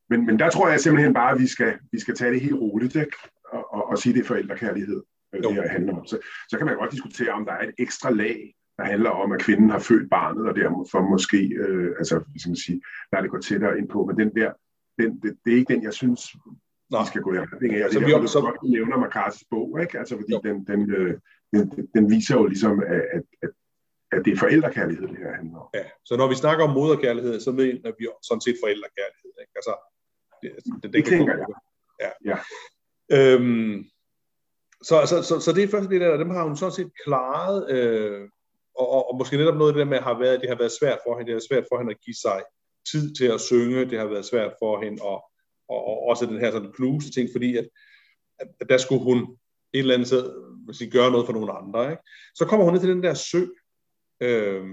men, men der tror jeg simpelthen bare, at vi skal, vi skal tage det helt roligt, ikke? Og, og, og sige, det er forældrekærlighed, Jo. det her handler om. Så, så kan man godt diskutere, om der er et ekstra lag, der handler om, at kvinden har født barnet, og derfor måske, øh, altså, som man sige, der er det gået tættere ind på, men den der, den, det, det er ikke den, jeg synes, Nå. vi skal gå i retning af. Så Altså, vi vi også- også godt, nævner McCarthy's bog, ikke? Altså, fordi Jo. den, den, øh, den, den viser jo ligesom, at, at, at, det er forældrekærlighed, det her handler om. Ja. Så når vi snakker om moderkærlighed, så mener vi sådan set forældrekærlighed. Ikke? Altså, det, det, Det tænker jeg. Ja. Ja. Øhm, så, så, så, så det er første del af det, dem har hun sådan set klaret, øh, og, og, og måske netop noget af det der med, har været, det har været svært for hende, det har været svært for hende at give sig tid til at synge, det har været svært for hende, og, og, og også den her sådan knuse ting, fordi at, at der skulle hun et eller andet sted hvis I, gøre noget for nogle andre. Ikke? Så kommer hun ned til den der sø, øh,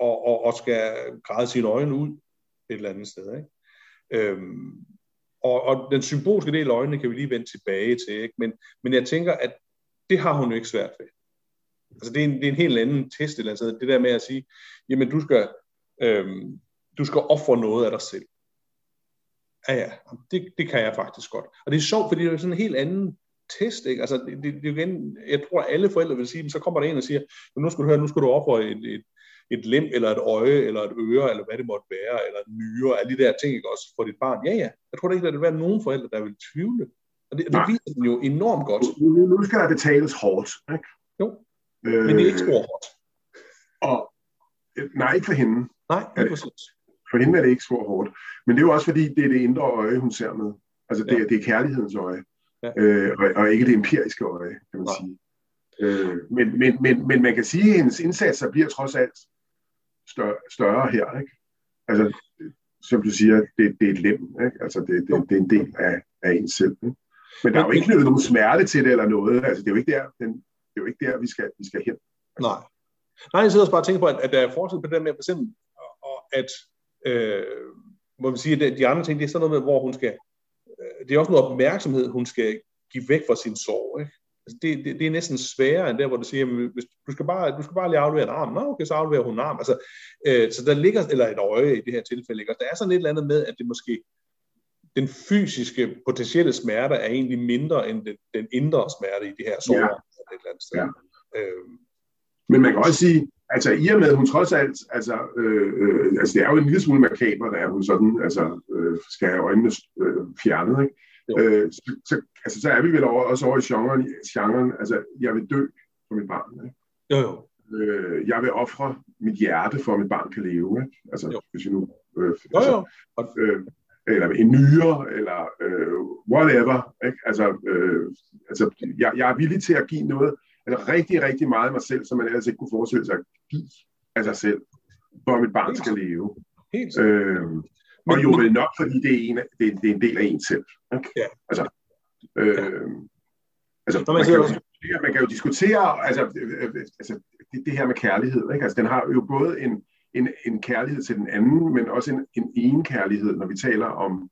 og, og, og skal græde sine øjne ud et eller andet sted. Ikke? Øhm, og, og den symbolske del af øjnene kan vi lige vende tilbage til, ikke? Men, men jeg tænker, at det har hun jo ikke svært ved. Altså det er en, det er en helt anden test eller andet. Det der med at sige, jamen du skal, øhm, du skal ofre noget af dig selv. Ja, ja, det, det kan jeg faktisk godt. Og det er sjovt, fordi det er sådan en helt anden test, ikke? Altså, det, det, det er igen, jeg tror, at alle forældre vil sige, men så kommer der en og siger, nu skal du høre, nu skal du ofre et, et, et lem, eller et øje, eller et øre, eller hvad det måtte være, eller en nyre, alle de der ting, ikke også, for dit barn. Ja, ja. Jeg tror da ikke, der vil være nogen forældre, der vil tvivle. Og det, det viser den jo enormt godt. Nu, nu skal der betales hårdt, ikke? Jo, øh, men det er ikke så hårdt. Og, nej, ikke for hende. Nej, det er præcis. For hende er det ikke så hårdt. Men det er jo også fordi, det er det indre øje, hun ser med. Altså, det, ja. det er kærlighedens øje. Ja. Øh, og, og ikke det empiriske øje, kan man Nej. sige. Øh, men, men, men, men man kan sige, at hendes indsatser bliver trods alt større, større her. Ikke? Altså, som du siger, det, det er et lem. Ikke? Altså, det, det, det er en del af, af en selv. Ikke? Men der er jo ikke knyttet nogen smerte til det eller noget. Altså, det er jo ikke der, den, det er jo ikke der vi, skal, vi skal hen. Altså. Nej. Nej, jeg sidder også bare og tænker på, at, at der er forskel på det med, for eksempel, og at øh, må man sige, at de andre ting, det er sådan noget med, hvor hun skal, øh, det er også noget opmærksomhed, hun skal give væk fra sin sorg. Ikke? Altså det, det, det, er næsten sværere end der, hvor du siger, hvis, du, skal bare, du skal bare lige aflevere en arm. Nå, okay, så afleverer hun en arm. Altså, øh, så der ligger, eller et øje i det her tilfælde, ikke? Og der er sådan et eller andet med, at det måske, den fysiske potentielle smerte er egentlig mindre end den, den indre smerte i det her sorg. Ja. Et eller andet sted. Ja. Øh, Men man kan også sige, altså i og med, at hun trods alt, altså, øh, øh, altså det er jo en lille smule makaber, da hun sådan, altså, øh, skal have øjnene øh, fjernet, ikke? Øh, så, så, altså, så er vi vel over, også over i genren, genren, altså, jeg vil dø for mit barn, ikke? Jo, jo. Øh, jeg vil ofre mit hjerte, for at mit barn kan leve, ikke? Altså, jo. hvis vi nu... Øh, jo, altså, jo. Øh, eller en nyre, eller øh, whatever. Ikke? Altså, øh, altså jeg, jeg er villig til at give noget, altså rigtig, rigtig meget af mig selv, som man ellers ikke kunne forestille sig at give af sig selv, for at mit barn skal leve. Helt øh, og jo vel nok, fordi det er en, det er, det er en del af en selv. Ikke? Ja. Altså, øh, ja. altså man, kan jo, man kan jo diskutere altså, øh, øh, altså, det, det her med kærlighed. Ikke? Altså, den har jo både en, en, en kærlighed til den anden, men også en, en egen kærlighed, når vi taler om,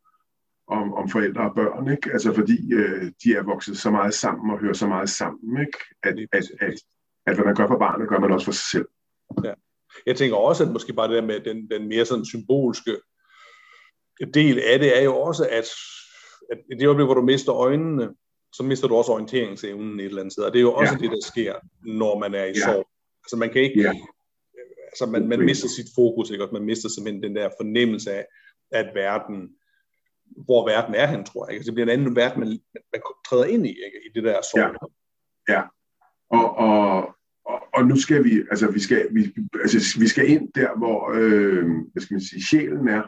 om, om forældre og børn, ikke? Altså fordi øh, de er vokset så meget sammen og hører så meget sammen, ikke? At, at, at, at hvad man gør for barnet, gør man også for sig selv. Ja. Jeg tænker også, at måske bare det der med den, den mere sådan symbolske del af det, er jo også, at, at i det øjeblik, hvor du mister øjnene, så mister du også orienteringsevnen et eller andet sted. Og det er jo også ja. det, der sker, når man er i ja. sorg. Altså man kan ikke... Ja. Altså man, man mister sit fokus, ikke? Og man mister simpelthen den der fornemmelse af, at verden hvor verden er hen, tror jeg. Ikke? Altså, det bliver en anden verden, man, man træder ind i, ikke? i det der sorg. Ja, ja. Og, og, og, og nu skal vi, altså vi skal, vi, altså, vi skal ind der, hvor, øh, hvad skal man sige, sjælen er,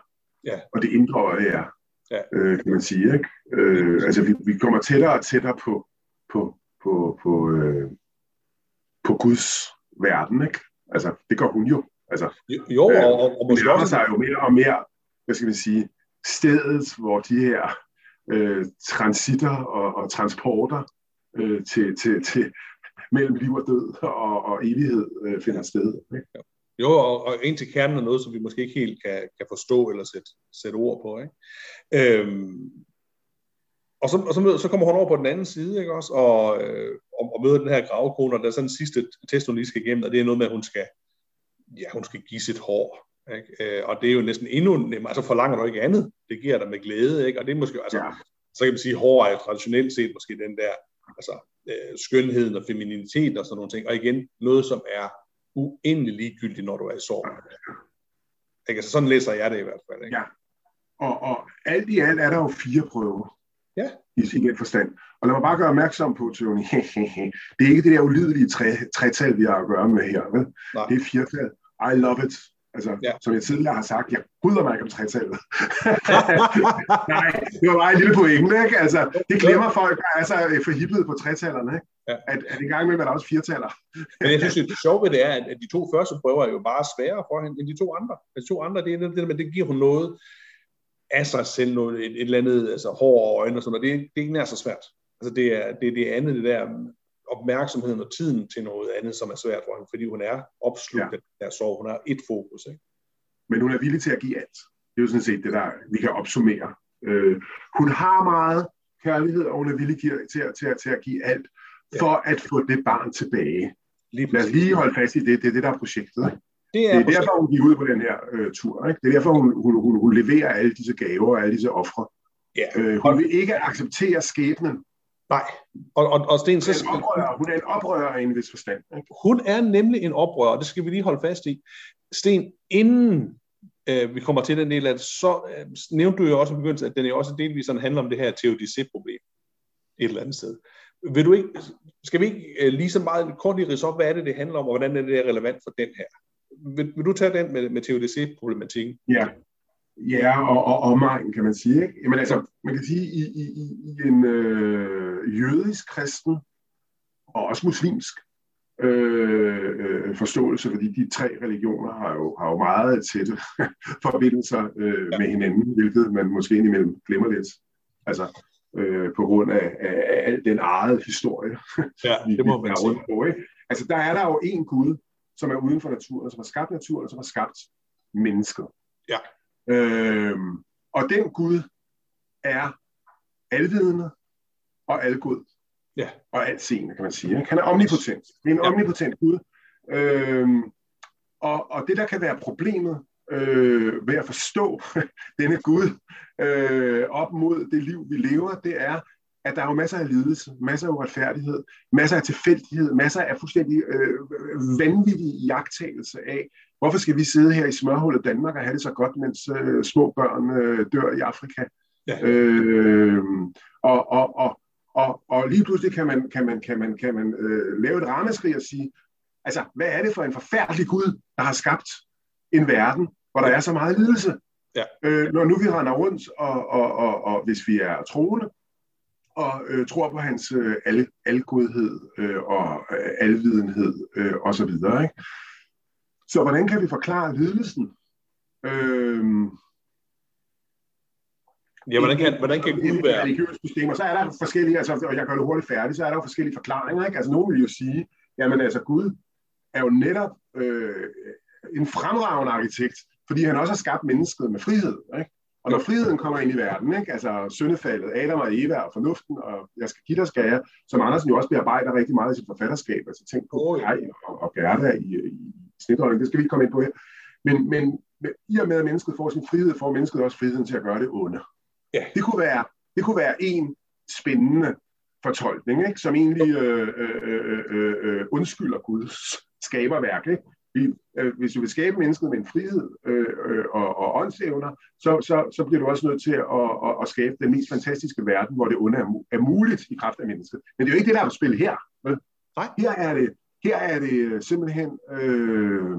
ja. og det indre øje er, ja. øh, kan man sige. Ikke? Øh, altså vi, vi kommer tættere og tættere på, på, på, på, øh, på Guds verden, ikke? Altså, det gør hun jo. Altså, jo, og, og, og, og måske også... sig jo mere og mere, hvad skal man sige, stedet, hvor de her øh, transitter og, og transporter øh, til, til, til mellem liv og død og, og evighed øh, finder sted. Ikke? Jo, og, og ind til kernen er noget, som vi måske ikke helt kan, kan forstå eller sætte, sætte ord på. Ikke? Øhm, og så, og så, så kommer hun over på den anden side, ikke også, og, øh, og, og møder den her gravkone, og der er sådan en sidste test, hun lige skal igennem, og det er noget med, at hun skal, ja, hun skal give sit hår ikke? Øh, og det er jo næsten endnu nemmere, altså forlanger du ikke andet, det giver dig med glæde, ikke? og det er måske, altså, ja. så kan man sige, hår er traditionelt set måske den der, altså øh, skønheden og femininitet og sådan nogle ting, og igen, noget som er uendelig ligegyldigt, når du er i sorg. Ikke? Altså sådan læser jeg det i hvert fald. Ikke? Ja, og, og alt i alt er der jo fire prøver. Ja. I sin forstand. Og lad mig bare gøre opmærksom på, Tony, (laughs) det er ikke det der ulydelige tretal, vi har at gøre med her. Vel? Det er firetal. I love it. Altså, ja. som jeg tidligere har sagt, jeg bryder mig ikke om tretallet. (laughs) (laughs) Nej, det var bare en lille pointe, ikke? Altså, det glemmer folk, der er så forhippet på tretallerne, ikke? Ja. At, at i gang med, at der også firetaller. Men jeg synes, det sjove ved det er, at de to første prøver er jo bare sværere for hende end de to andre. De to andre, det er det, men det giver hun noget af sig selv, noget, et, et eller andet, altså hår og øjne og sådan noget. Det, det er ikke nær så svært. Altså det er det, det andet, det der opmærksomheden og tiden til noget andet, som er svært for hende, fordi hun er opslugt ja. af der sorg. Hun har et fokus. Ikke? Men hun er villig til at give alt. Det er jo sådan set det, der vi kan opsummere. Øh, hun har meget kærlighed, og hun er villig til, til, til, til at give alt, for at få det barn tilbage. Lige Lad os lige holde fast i det. Det er det, der er projektet. Ikke? Det er, det er derfor, hun gik ud på den her øh, tur. Ikke? Det er derfor, hun, hun, hun, hun leverer alle disse gaver og alle disse ofre. Ja. Øh, hun vil ikke acceptere skæbnen Nej. Og, og, og Sten, så... Hun er en oprører, hun er en oprører i en vis forstand. Ikke? Hun er nemlig en oprører, og det skal vi lige holde fast i. Sten, inden øh, vi kommer til den del af det, så øh, nævnte du jo også i begyndelsen, at den jo også delvis sådan handler om det her teodicé-problem et eller andet sted. Vil du ikke, skal vi ikke øh, lige så meget kort lige rise op, hvad er det, det handler om, og hvordan er det relevant for den her? Vil, vil du tage den med, med teodicé-problematikken? Ja, Ja, og, og omegn, kan man sige. Ikke? Jamen altså, man kan sige, i, i, i en øh, jødisk kristen, og også muslimsk øh, øh, forståelse, fordi de tre religioner har jo, har jo meget tætte (laughs) forbindelser øh, med hinanden, hvilket man måske indimellem glemmer lidt. Altså, øh, på grund af, af, af al den eget historie, ja, (laughs) det må man sige. På, ikke? Altså, der er der jo en Gud, som er uden for naturen, som har skabt naturen, som har skabt mennesker. Ja. Øhm, og den Gud er alvidende og algod. Ja. Og altseende, kan man sige. Ikke? Han er omnipotent. Det er en ja. omnipotent Gud. Øhm, og, og det, der kan være problemet øh, ved at forstå (laughs) denne Gud øh, op mod det liv, vi lever, det er, at der er jo masser af lidelse, masser af uretfærdighed, masser af tilfældighed, masser af fuldstændig øh, vanvittig jagttagelse af, hvorfor skal vi sidde her i smørhullet Danmark og have det så godt, mens øh, små børn øh, dør i Afrika? Ja. Øh, og, og, og, og, og lige pludselig kan man, kan man, kan man, kan man øh, lave et ramaskrig og sige, altså, hvad er det for en forfærdelig Gud, der har skabt en verden, hvor der er så meget lidelse? Ja. Øh, når nu vi render rundt, og, og, og, og hvis vi er troende, og øh, tror på hans øh, al, algodhed øh, og øh, alvidenhed øh, og så videre. Ikke? Så hvordan kan vi forklare lidelsen? Øh, ja, hvordan kan, hvordan kan Gud være? Religiøse systemer, så er der forskellige, altså, og jeg gør det hurtigt færdigt, så er der jo forskellige forklaringer. Ikke? Altså, nogen vil jo sige, jamen altså Gud er jo netop øh, en fremragende arkitekt, fordi han også har skabt mennesket med frihed. Ikke? Og når friheden kommer ind i verden, ikke? altså syndefaldet, Adam og Eva og fornuften, og jeg skal give dig skal jeg, som Andersen jo også bearbejder rigtig meget i sit forfatterskab, altså tænk på ja. og, og Gerda i, i snitdronning, det skal vi ikke komme ind på her. Men, men, men i og med, at mennesket får sin frihed, får mennesket også friheden til at gøre det onde. Ja. Det, kunne være, det kunne være en spændende fortolkning, ikke? som egentlig øh, øh, øh, øh, undskylder Guds skaberværk. Ikke? Vi, øh, hvis du vil skabe mennesket med en frihed øh, øh, og, og åndsevner, så, så, så bliver du også nødt til at, at, at skabe den mest fantastiske verden, hvor det onde er, er muligt i kraft af mennesket. Men det er jo ikke det, der er på spil her. Vel? Nej. Her er det, her er det simpelthen øh,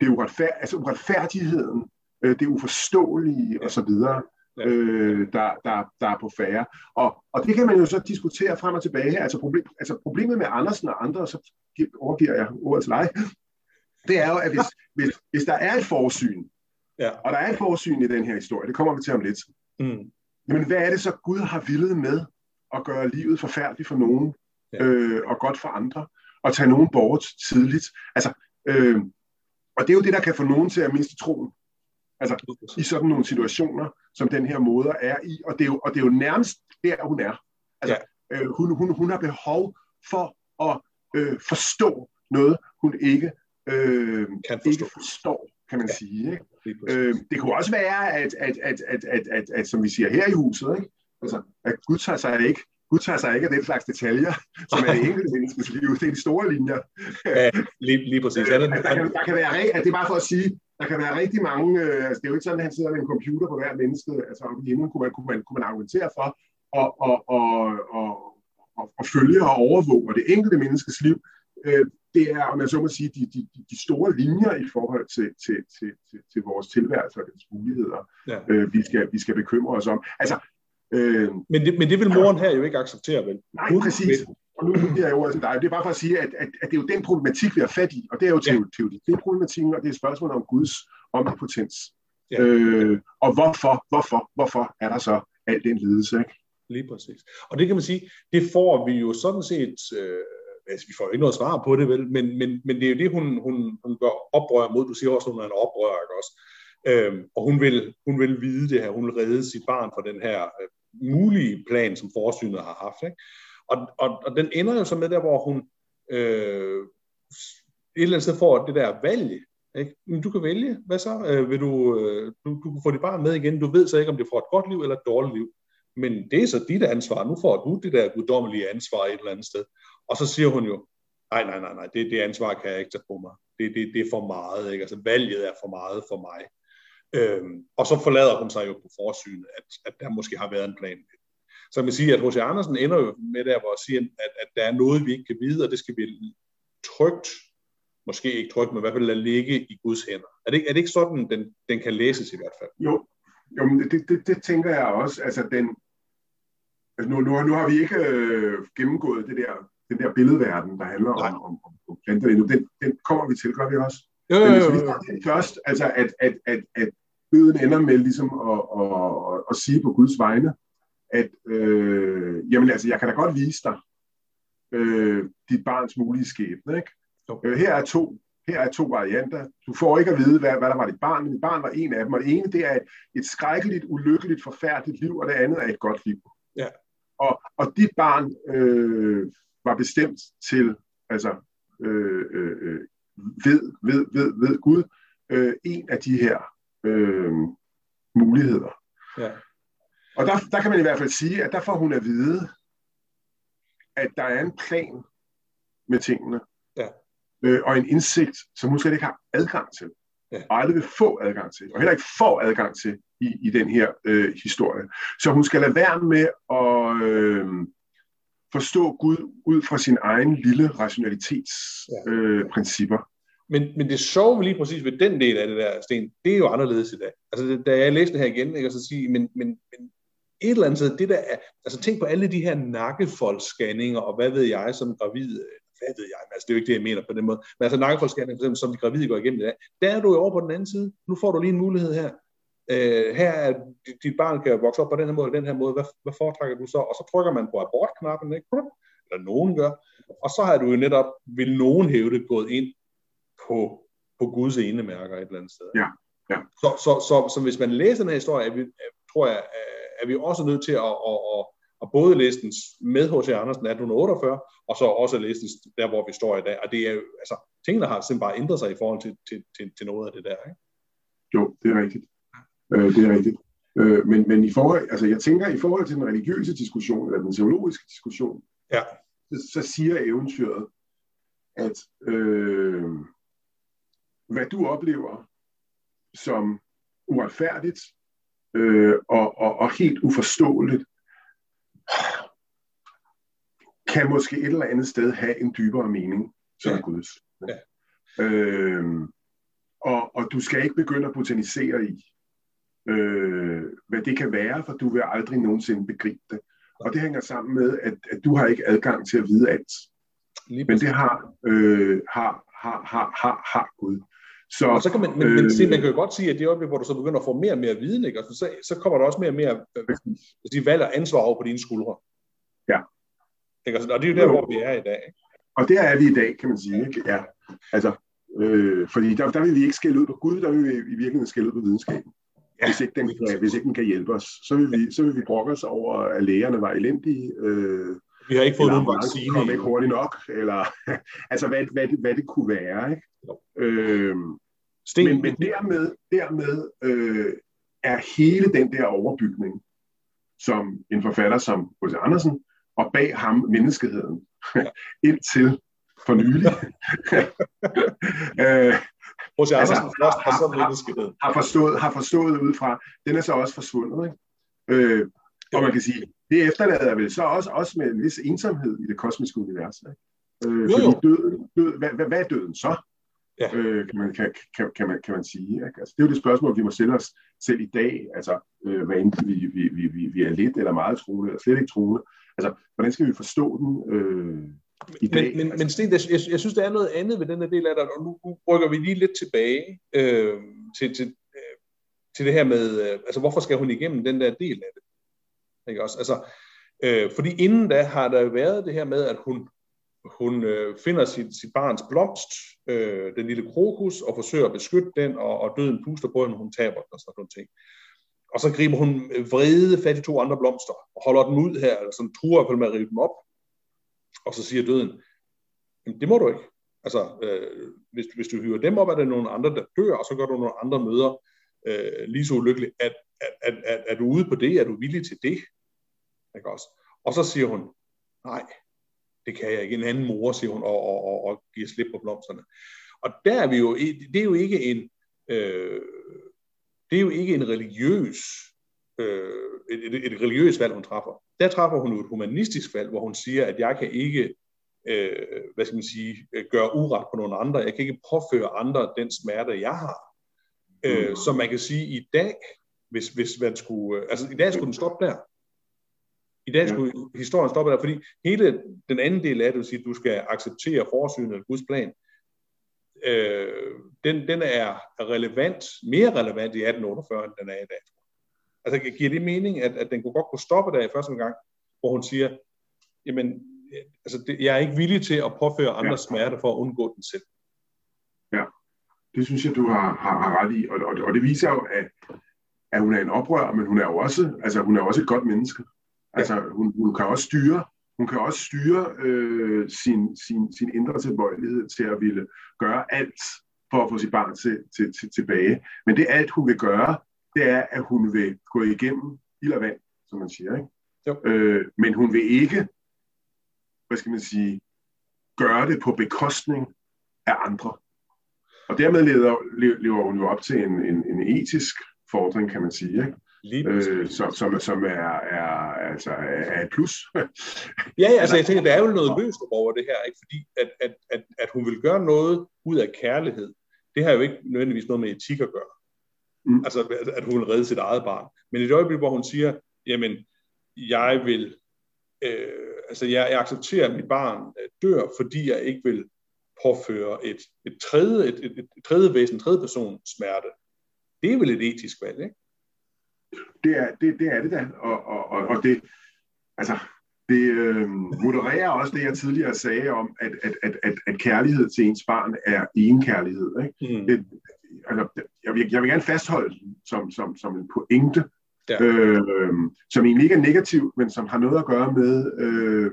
det uretfærd, altså uretfærdigheden, øh, det uforståelige ja. osv., ja. øh, der, der, der er på færre. Og, og det kan man jo så diskutere frem og tilbage. Altså, problem, altså problemet med Andersen og andre, så overgiver jeg ordet til dig, det er jo, at hvis, hvis, hvis der er et forsyn, ja. og der er et forsyn i den her historie, det kommer vi til om lidt, mm. jamen hvad er det så Gud har villet med at gøre livet forfærdeligt for nogen, ja. øh, og godt for andre, og tage nogen bort tidligt? Altså, øh, og det er jo det, der kan få nogen til at miste troen. Altså, i sådan nogle situationer, som den her moder er i, og det er jo, og det er jo nærmest der, hun er. Altså, ja. øh, hun, hun, hun har behov for at øh, forstå noget, hun ikke øh, kan forstå. ikke forstår, kan man ja. sige. Ikke? Øh, det kunne også være, at, at, at, at, at, at, at, som vi siger her i huset, ikke? Altså, at Gud tager sig ikke Gud tager sig ikke af den slags detaljer, som er det (laughs) enkelte menneskes liv. Det er de store linjer. Ja, lige, lige præcis. Øh, der, kan, der kan være, at det er bare for at sige, der kan være rigtig mange, øh, altså det er jo ikke sådan, at han sidder med en computer på hver menneske, altså hjemme kunne man, kunne man, kunne man argumentere for, og, og, og, og, og, og følge og overvåge det enkelte menneskes liv. Øh, det er, om jeg så må sige, de, de, de store linjer i forhold til, til, til, til, til vores tilværelse og dens muligheder, ja. øh, vi, skal, vi skal bekymre os om. Altså, øh, men, det, men det vil moren her jo ikke acceptere, vel? Nej, Hun præcis. Vil. Og nu bliver jeg ordet til dig. Det er bare for at sige, at, at, at det er jo den problematik, vi har fat i, og det er jo teori. Ja. Det er problematikken, og det er spørgsmålet om Guds omnipotens. Ja. Øh, og hvorfor, hvorfor, hvorfor er der så al den lidelse, ikke? Lige præcis. Og det kan man sige, det får vi jo sådan set... Øh, altså, vi får jo ikke noget svar på det, vel, men, men, men det er jo det, hun, hun, hun gør oprør mod. Du siger også, at hun er en oprører, ikke også? Øhm, og hun vil, hun vil vide det her, hun vil redde sit barn fra den her øh, mulige plan, som forsynet har haft. Ikke? Og, og, og den ender jo så med der, hvor hun øh, et eller andet sted får det der valg. Ikke? Men du kan vælge. Hvad så? Øh, vil du, øh, du, du kan få dit barn med igen. Du ved så ikke, om det får et godt liv eller et dårligt liv. men det er så dit ansvar. Nu får du det der guddommelige ansvar et eller andet sted. Og så siger hun jo, nej, nej, nej, nej, det, det ansvar kan jeg ikke tage på mig. Det, det, det er for meget, ikke? Altså valget er for meget for mig. Øhm, og så forlader hun sig jo på forsynet, at, at der måske har været en plan. Så man siger, at H.C. Andersen ender jo med der, hvor at sige, at, at der er noget, vi ikke kan vide, og det skal vi trygt, måske ikke trygt, men i hvert fald lade ligge i Guds hænder. Er det, er det ikke sådan, den, den kan læses i hvert fald? Jo, jo men det, det, det tænker jeg også. Altså, den, altså nu, nu, nu har vi ikke øh, gennemgået det der, den der billedverden, der handler om, om, om, om planter endnu. Den, den kommer vi til, gør vi også. Jo, jo, jo, jo. Men hvis vi først, altså at, at, at, at bøden ender med ligesom at, at, at, at sige på Guds vegne, at øh, jamen altså, jeg kan da godt vise dig øh, dit barns mulige skæbne. Ikke? Øh, her er to her er to varianter. Du får ikke at vide, hvad, hvad der var dit barn, men dit barn var en af dem, og det ene det er et, et skrækkeligt, ulykkeligt, forfærdeligt liv, og det andet er et godt liv. Ja. Og, og dit barn øh, var bestemt til, altså øh, øh, øh ved, ved, ved, ved Gud, øh, en af de her øh, muligheder. Ja. Og der, der kan man i hvert fald sige, at der får hun at vide, at der er en plan med tingene, ja. øh, og en indsigt, som hun slet ikke har adgang til, ja. og aldrig vil få adgang til, og heller ikke får adgang til i, i den her øh, historie. Så hun skal lade være med at øh, forstå Gud ud fra sin egen lille rationalitetsprincipper. Ja. Øh, men, men det sjove lige præcis ved den del af det der, Sten, det er jo anderledes i dag. Altså, da jeg læste det her igen, ikke, og så sige, men, men, men et eller andet sted, det der er, altså tænk på alle de her nakkefoldsscanninger, og hvad ved jeg som gravid, hvad ved jeg, altså det er jo ikke det, jeg mener på den måde, men altså nakkefoldsscanninger, som de gravide går igennem i dag, der er du jo over på den anden side. Nu får du lige en mulighed her. Uh, her er, dit barn kan vokse op på den her måde, den her måde, hvad, hvad foretrækker du så? Og så trykker man på abortknappen, ikke? eller nogen gør, og så har du jo netop, vil nogen hæve det, gået ind på, på Guds ene mærker et eller andet sted. Ja, ja. Så, så, så, så, hvis man læser den her historie, er vi, tror jeg, er vi også nødt til at, at, at, at både læse den med H.C. Andersen 1848, og så også læse den der, hvor vi står i dag. Og det er jo, altså, tingene har simpelthen bare ændret sig i forhold til, til, til, til noget af det der, ikke? Jo, det er rigtigt. Øh, det er rigtigt. Øh, men, men i forhold, altså jeg tænker, i forhold til den religiøse diskussion, eller den teologiske diskussion, ja. så, så siger eventyret, at øh, hvad du oplever som uretfærdigt øh, og, og, og helt uforståeligt, kan måske et eller andet sted have en dybere mening, som ja. er Guds. Ja. Øh, og, og du skal ikke begynde at botanisere i, øh, hvad det kan være, for du vil aldrig nogensinde begribe det. Og det hænger sammen med, at, at du har ikke adgang til at vide alt. Men det har, øh, har, har, har, har, har Gud. Så, og så kan man, men, øh, men se, man kan jo godt sige, at det øjeblik, hvor du så begynder at få mere og mere viden, ikke? Altså, så, så kommer der også mere og mere øh, de valg og ansvar over på dine skuldre. Ja. Ikke? Og det er jo der, hvor vi er i dag. Ikke? Og der er vi i dag, kan man sige. Ikke? Ja. Altså, øh, fordi der, der vil vi ikke skælde ud på Gud, der vil vi i virkeligheden skælde ud på videnskaben. Ja. Hvis, ikke den kan, hvis ikke den kan hjælpe os, så vil vi, så vil vi brokke os over, at lægerne var elendige. Øh, vi har ikke fået nogen vaccine. Kom ikke hurtigt nok, eller (laughs) altså hvad, hvad, det, hvad det kunne være. Ikke? Øh, Sten. Men, men dermed, dermed øh, er hele den der overbygning, som en forfatter som H.C. Andersen, og bag ham menneskeheden, (laughs) indtil for nylig. (laughs) øh, H.C. Andersen altså, først, og så menneskeheden. Har, har, forstået, har forstået ud fra, den er så også forsvundet. Ikke? Øh, og man kan sige, det efterlader vel så også, også med en vis ensomhed i det kosmiske univers. Ikke? Øh, jo, jo. Fordi død, død, hvad, hvad, hvad er døden så? ja. øh, kan, man, kan, kan, kan, man, kan man sige. Ikke? Altså, det er jo det spørgsmål, vi må stille os selv i dag, altså øh, hvad enten vi, vi, vi, vi, vi er lidt eller meget troende, eller slet ikke troende. Altså, hvordan skal vi forstå den øh, i dag? Men, men, altså, men Sten, jeg, jeg, jeg synes, der er noget andet ved den her del af det, og nu, nu rykker vi lige lidt tilbage øh, til, til, øh, til det her med, øh, altså hvorfor skal hun igennem den der del af det? Ikke også? Altså, øh, fordi inden da har der været det her med, at hun hun øh, finder sit, sit barns blomst, øh, den lille krokus, og forsøger at beskytte den, og, og døden puster på hende, hun taber den og sådan nogle ting. Og så griber hun vrede fat i to andre blomster, og holder dem ud her, eller sådan truer med at rive dem op. Og så siger døden, det må du ikke. Altså, øh, hvis, hvis du hyrer dem op, er der nogle andre, der dør, og så gør du nogle andre møder øh, lige så ulykkeligt. Er, er, er, er du ude på det? Er du villig til det? Ikke også? Og så siger hun, nej, det kan jeg ikke. En anden mor, siger hun, og, og, og, og giver slip på blomsterne. Og der er vi jo, det er jo ikke en, øh, det er jo ikke en religiøs, øh, et, et, et religiøst valg, hun træffer. Der træffer hun et humanistisk valg, hvor hun siger, at jeg kan ikke, øh, hvad skal man sige, gøre uret på nogle andre. Jeg kan ikke påføre andre den smerte, jeg har. Øh, mm. så man kan sige, i dag, hvis, hvis man skulle, øh, altså i dag skulle den stoppe der. I dag skulle ja. historien stoppe der, fordi hele den anden del af det vil sige, at du skal acceptere forsynet af Guds plan. Øh, den, den er relevant, mere relevant i 1848, end den er i dag. Altså giver det mening, at, at den kunne godt kunne stoppe der i første gang, hvor hun siger, jamen, altså, det, jeg er ikke villig til at påføre andre ja. smerte for at undgå den selv. Ja, det synes jeg, du har, har, har ret i, og, og, og det viser jo, at, at hun er en oprør, men hun er jo også, altså, hun er også et godt menneske. Altså, hun, hun kan også styre, hun kan også styre øh, sin, sin, sin indre tilbøjelighed til at ville gøre alt for at få sit barn til, til, til, tilbage. Men det alt, hun vil gøre, det er, at hun vil gå igennem ild og vand, som man siger. Ikke? Jo. Øh, men hun vil ikke, hvad skal man sige, gøre det på bekostning af andre. Og dermed lever, lever hun jo op til en, en, en etisk fordring, kan man sige. Ikke? øh, som, som, som er, er, altså, er et plus. (laughs) ja, ja, altså jeg tænker, der er jo noget løst over det her, ikke? fordi at, at, at, at hun vil gøre noget ud af kærlighed, det har jo ikke nødvendigvis noget med etik at gøre. Mm. Altså, at hun vil redde sit eget barn. Men i det øjeblik, hvor hun siger, jamen, jeg vil, øh, altså, jeg, jeg accepterer, at mit barn øh, dør, fordi jeg ikke vil påføre et, et, tredje, et, et, et tredje væsen, en tredje person smerte. Det er vel et etisk valg, ikke? Det er det, det, er det da, og, og, og, og det, altså, det øh, modererer også det, jeg tidligere sagde om, at, at, at, at, at kærlighed til ens barn er egenkærlighed. Ikke? Mm. Det, altså, jeg, vil, jeg vil gerne fastholde som, som, som en pointe, ja. øh, som egentlig ikke er negativ, men som har noget at gøre med, øh,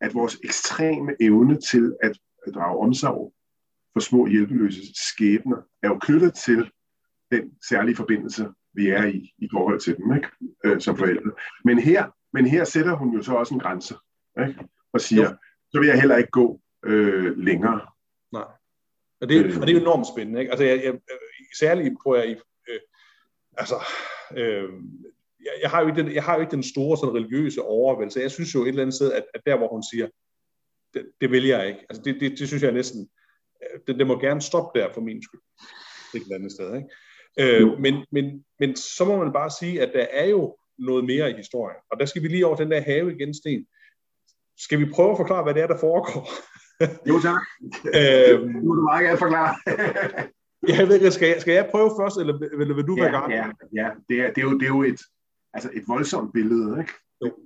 at vores ekstreme evne til at, at drage omsorg for små hjælpeløse skæbner, er jo knyttet til den særlige forbindelse, vi er i, i forhold til dem, ikke? Øh, som forældre. Men her, men her sætter hun jo så også en grænse, ikke? og siger, jo. så vil jeg heller ikke gå øh, længere. Nej. Og det, øh. og det er jo enormt spændende. Ikke? Altså, jeg, jeg, særligt tror jeg, øh, altså, øh, jeg, jeg, har jo ikke den, jeg har jo ikke den store sådan, religiøse overvældelse. Jeg synes jo et eller andet sted, at, at der hvor hun siger, det, det vil jeg ikke. Altså, det, det, det synes jeg næsten, øh, det, det må gerne stoppe der for min skyld. Et eller andet sted. Ikke? Øh, men, men, men så må man bare sige, at der er jo noget mere i historien. Og der skal vi lige over den der have igen, Sten. Skal vi prøve at forklare, hvad det er, der foregår? Jo tak. øhm, nu er du meget gerne forklare. jeg ved ikke, skal jeg, skal jeg prøve først, eller, eller vil du ja, være gang? Ja, ja. Det, er, det, er jo, det er jo et, altså et voldsomt billede, ikke?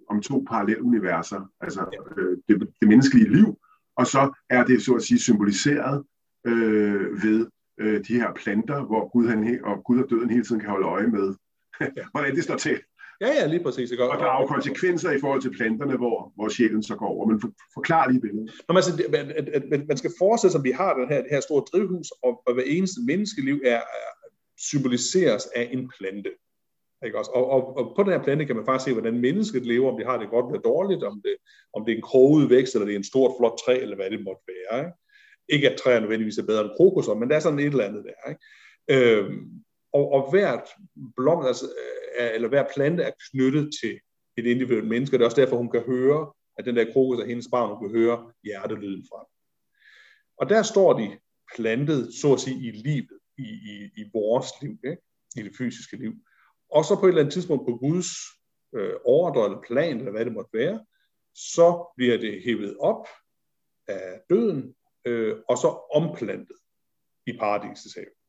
Om to parallelle universer, altså ja. øh, det, det menneskelige liv, og så er det så at sige symboliseret øh, ved øh, de her planter, hvor Gud, han, og Gud og døden hele tiden kan holde øje med, (laughs) hvordan det står til. Ja, ja, lige præcis. Ikke? Og der er jo konsekvenser i forhold til planterne, hvor, hvor sjælen så går over. Men for, forklar lige billedet. Nå, altså, at, at, at, man skal forestille sig, at vi har den her, det her store drivhus, og, og hver eneste menneskeliv er, er symboliseres af en plante. Ikke også? Og, og, og på den her plante kan man faktisk se, hvordan mennesket lever, om det har det godt eller dårligt, om det, om det er en kroget vækst, eller det er en stort, flot træ, eller hvad det måtte være. Ikke? Ikke at træer nødvendigvis er bedre end krokusser, men der er sådan et eller andet der. Ikke? Øhm, og, og hvert blom, altså, øh, eller hver plante er knyttet til et individuelt menneske, og det er også derfor, hun kan høre, at den der krokus af hendes barn, hun kan høre hjertelyden fra. Og der står de plantet, så at sige, i livet, i, i, i vores liv, ikke? i det fysiske liv. Og så på et eller andet tidspunkt på Guds øh, ordre eller plan, eller hvad det måtte være, så bliver det hævet op af døden, øh, og så omplantet i paradisets have.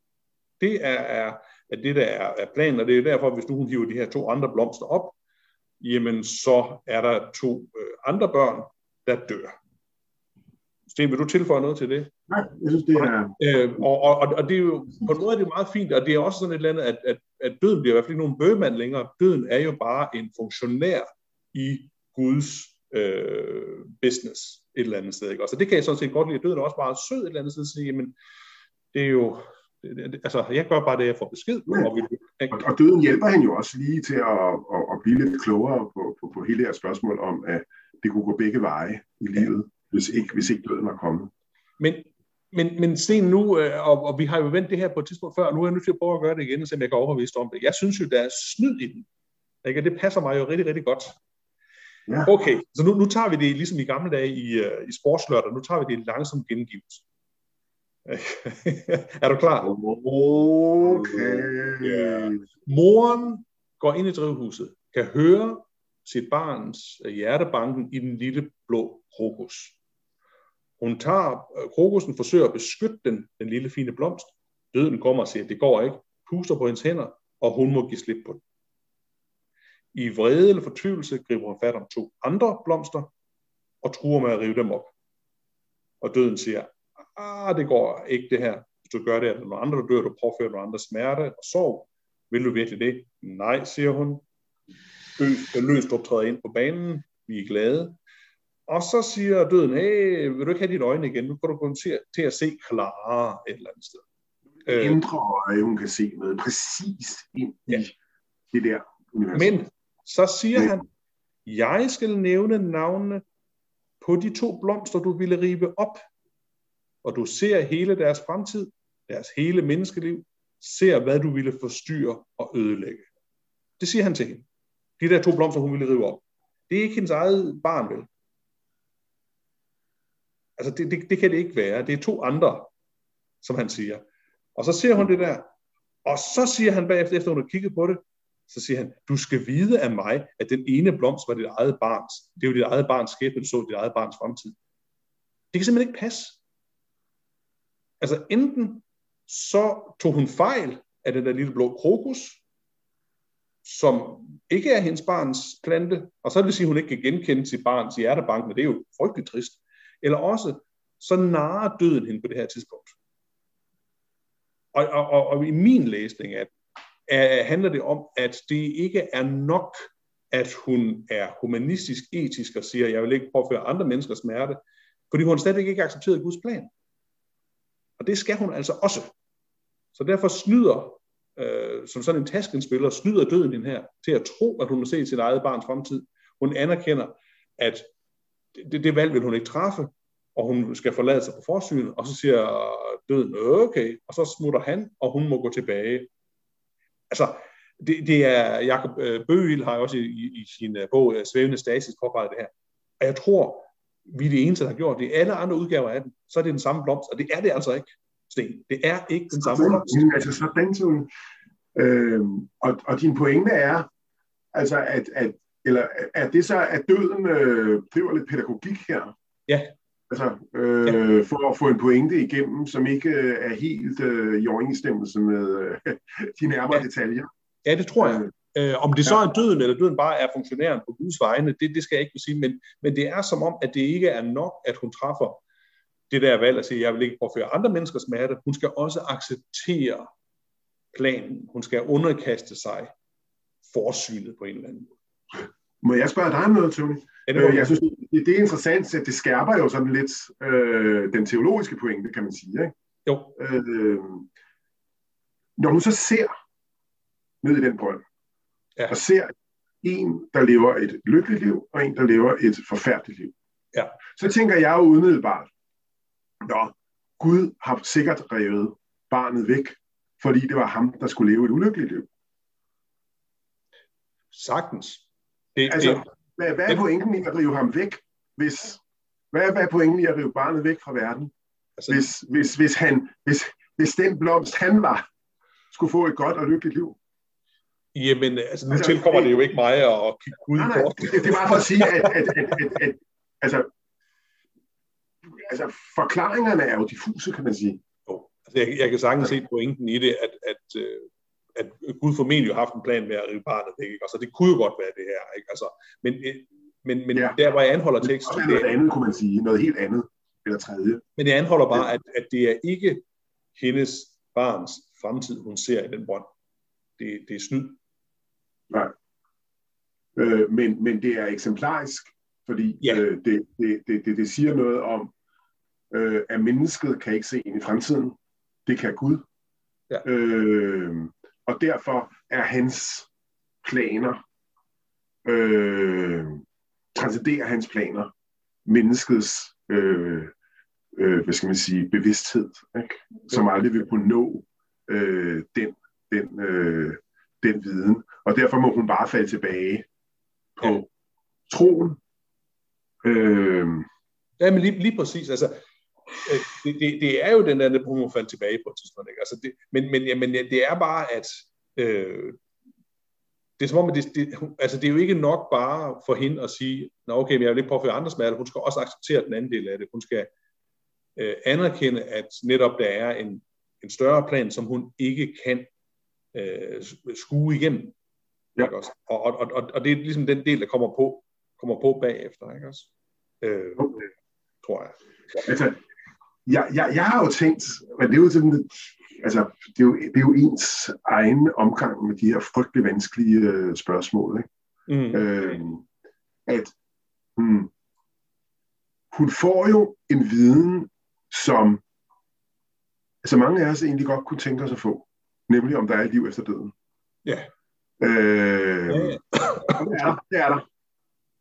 Det er, er, er det, der er, er planen, og det er derfor, hvis du hun hiver de her to andre blomster op, jamen så er der to øh, andre børn, der dør. Sten, vil du tilføje noget til det? Nej, jeg synes, det er... Øh, og, og, og det er jo, på en måde er det meget fint, og det er også sådan et eller andet, at, at, at døden bliver i hvert fald ikke nogen bøgemand længere. Døden er jo bare en funktionær i Guds øh, business et eller andet sted. Ikke? Og så det kan jeg sådan set godt lide. Døden er også bare sød et eller andet sted at sige, men det er jo, altså, jeg gør bare det, jeg får besked. Ja. Og, vi, Og, og døden hjælper hende jo også lige til at, at, at blive lidt klogere på, på, på hele det her spørgsmål om, at det kunne gå begge veje i livet, hvis ikke, hvis ikke døden var kommet. men, men, men Sten, nu, øh, og, og vi har jo vendt det her på et tidspunkt før, og nu er jeg nødt til at prøve at gøre det igen, så jeg kan overbevise om det. Jeg synes jo, der er snyd i den. Ikke? Og det passer mig jo rigtig, rigtig godt. Ja. Okay, så nu, nu tager vi det ligesom i gamle dage i, uh, i sportslørdag, nu tager vi det langsomt gengivelse. (laughs) er du klar? Okay. Ja. Moren går ind i drivhuset, kan høre sit barns hjertebanken i den lille blå krokus. Hun tager øh, krokusen, forsøger at beskytte den, den lille fine blomst. Døden kommer og siger, at det går ikke. Puster på hendes hænder, og hun må give slip på den. I vrede eller fortvivlelse griber hun fat om to andre blomster og truer med at rive dem op. Og døden siger, ah, det går ikke det her. Hvis du gør det, er der nogle andre, der dør, du påfører nogle andre smerte og sorg. Vil du virkelig det? Nej, siger hun. Ø- Løstrup træder ind på banen. Vi er glade. Og så siger døden, hey, vil du ikke have dine øjne igen? Nu kan du komme til, til at se klarere et eller andet sted. Øh. Indre øje, hun kan se med præcis ind i Ja. det der univers. Men så siger Men- han, jeg skal nævne navnene på de to blomster, du ville rive op. Og du ser hele deres fremtid, deres hele menneskeliv, ser hvad du ville forstyrre og ødelægge. Det siger han til hende. De der to blomster, hun ville rive op. Det er ikke hendes eget barn, vel? Altså, det, det, det kan det ikke være. Det er to andre, som han siger. Og så ser hun det der. Og så siger han bagefter, efter hun har kigget på det, så siger han, du skal vide af mig, at den ene blomst var dit eget barns. Det er jo dit eget barns skæbne, så dit eget barns fremtid. Det kan simpelthen ikke passe. Altså enten så tog hun fejl af den der lille blå krokus, som ikke er hendes barns plante, og så vil det sige, at hun ikke kan genkende sit barns hjertebank, men det er jo frygteligt trist. Eller også, så narer døden hende på det her tidspunkt. Og, og, og, og i min læsning af er, handler det om, at det ikke er nok, at hun er humanistisk, etisk og siger, jeg vil ikke påføre andre menneskers smerte, fordi hun stadig ikke accepteret Guds plan. Og det skal hun altså også. Så derfor snyder, øh, som sådan en taskenspiller, snyder døden den her til at tro, at hun har set sit eget barns fremtid. Hun anerkender, at det, det valg vil hun ikke træffe, og hun skal forlade sig på forsynet, og så siger døden, okay, og så smutter han, og hun må gå tilbage. Altså, det, det er, Jacob øh, Bøgel har også i, i, i sin øh, bog øh, Svævende Stasis påpeget det her. Og jeg tror, vi er det eneste, der har gjort det. Alle andre udgaver af den, så er det den samme blomst, og det er det altså ikke, Sten. Det er ikke den samme blomst. Men altså sådan, så, øh, og, og din pointe er, altså at, at eller er det så, at døden øh, driver lidt pædagogik her? Ja. Altså, øh, ja. for at få en pointe igennem, som ikke øh, er helt øh, i overensstemmelse med øh, de nærmere Ja. ja. detaljer. Ja, det tror jeg. Øh, om det så er døden, eller døden bare er funktionæren på Guds vegne, det, det skal jeg ikke kunne sige, men, men det er som om, at det ikke er nok, at hun træffer det der valg at sige, jeg vil ikke påføre andre menneskers smerte. Hun skal også acceptere planen. Hun skal underkaste sig forsynet på en eller anden måde. Må jeg spørge dig om noget, Tony? Ja, det Øh, jeg synes, det, det er interessant, at det skærper jo sådan lidt øh, den teologiske pointe, kan man sige. Ikke? Jo. Øh, når hun så ser ned i den brønd, Ja. og ser en, der lever et lykkeligt liv, og en, der lever et forfærdeligt liv, Ja. så tænker jeg jo umiddelbart, Nå, Gud har sikkert revet barnet væk, fordi det var ham, der skulle leve et ulykkeligt liv. Sagtens. Det, Altså, det, hvad, hvad er det- pointen i at rive ham væk, hvis... Hvad er, hvad er pointen i at rive barnet væk fra verden, altså, hvis, hvis, hvis, han, hvis, hvis den blomst, han var, skulle få et godt og lykkeligt liv? Jamen, altså, nu Altså, tilkommer det- det jo ikke mig at, at kigge Gud Nej, nej, det, det er bare for at sige, at, at, at, at, at altså, altså, forklaringerne er jo diffuse, kan man sige. Jo. Altså, jeg, jeg kan sagtens se pointen i det, at, at, øh, at Gud formentlig har haft en plan med at rive barnet væk. Ikke? Altså, det kunne jo godt være det her. Ikke? Altså, men øh, men, men Ja. der, hvor jeg anholder Det er teksten, det noget er, andet, kunne man sige. Noget helt andet. Eller tredje. men jeg anholder bare, at, at det er ikke hendes barns fremtid, hun ser i den brønd. Det, det er snyd. Nej. Øh, men, men det er eksemplarisk, fordi Ja. øh, det, det, det, det, det siger noget om, øh, at mennesket kan ikke se ind i fremtiden. Det kan Gud. Ja. Øh, og derfor er hans planer, øh, transcenderer hans planer, menneskets, øh, øh, hvad skal man sige, bevidsthed, ikke? som aldrig vil kunne nå øh, den, den, øh, den viden. Og derfor må hun bare falde tilbage på ja. troen. Øh, ja, men lige, lige præcis. Altså, øh, det, det, det er jo den der, hun må falde tilbage på et tidspunkt. Ikke? Altså det, men, men, ja, men det er bare, at øh, det er som om, at det, det, altså det er jo ikke nok bare for hende at sige, Nå okay, men jeg vil ikke påføre andre smerter, hun skal også acceptere den anden del af det. Hun skal øh, anerkende, at netop der er en, en større plan, som hun ikke kan øh, skue igennem. Ja. Ikke også? Og, og, og, og det er ligesom den del, der kommer på, kommer på bagefter, ikke også? Øh, okay. Tror jeg. Altså, jeg, jeg, jeg har jo tænkt, men det er jo sådan, altså, det er jo, det er jo ens egen omgang med de her frygtelig vanskelige øh, spørgsmål, ikke? Mm. Øh, at hmm, hun får jo en viden, som altså mange af os egentlig godt kunne tænke os at få nemlig om der er liv efter døden. Ja. Øh, ja, ja. det er der. Det er der.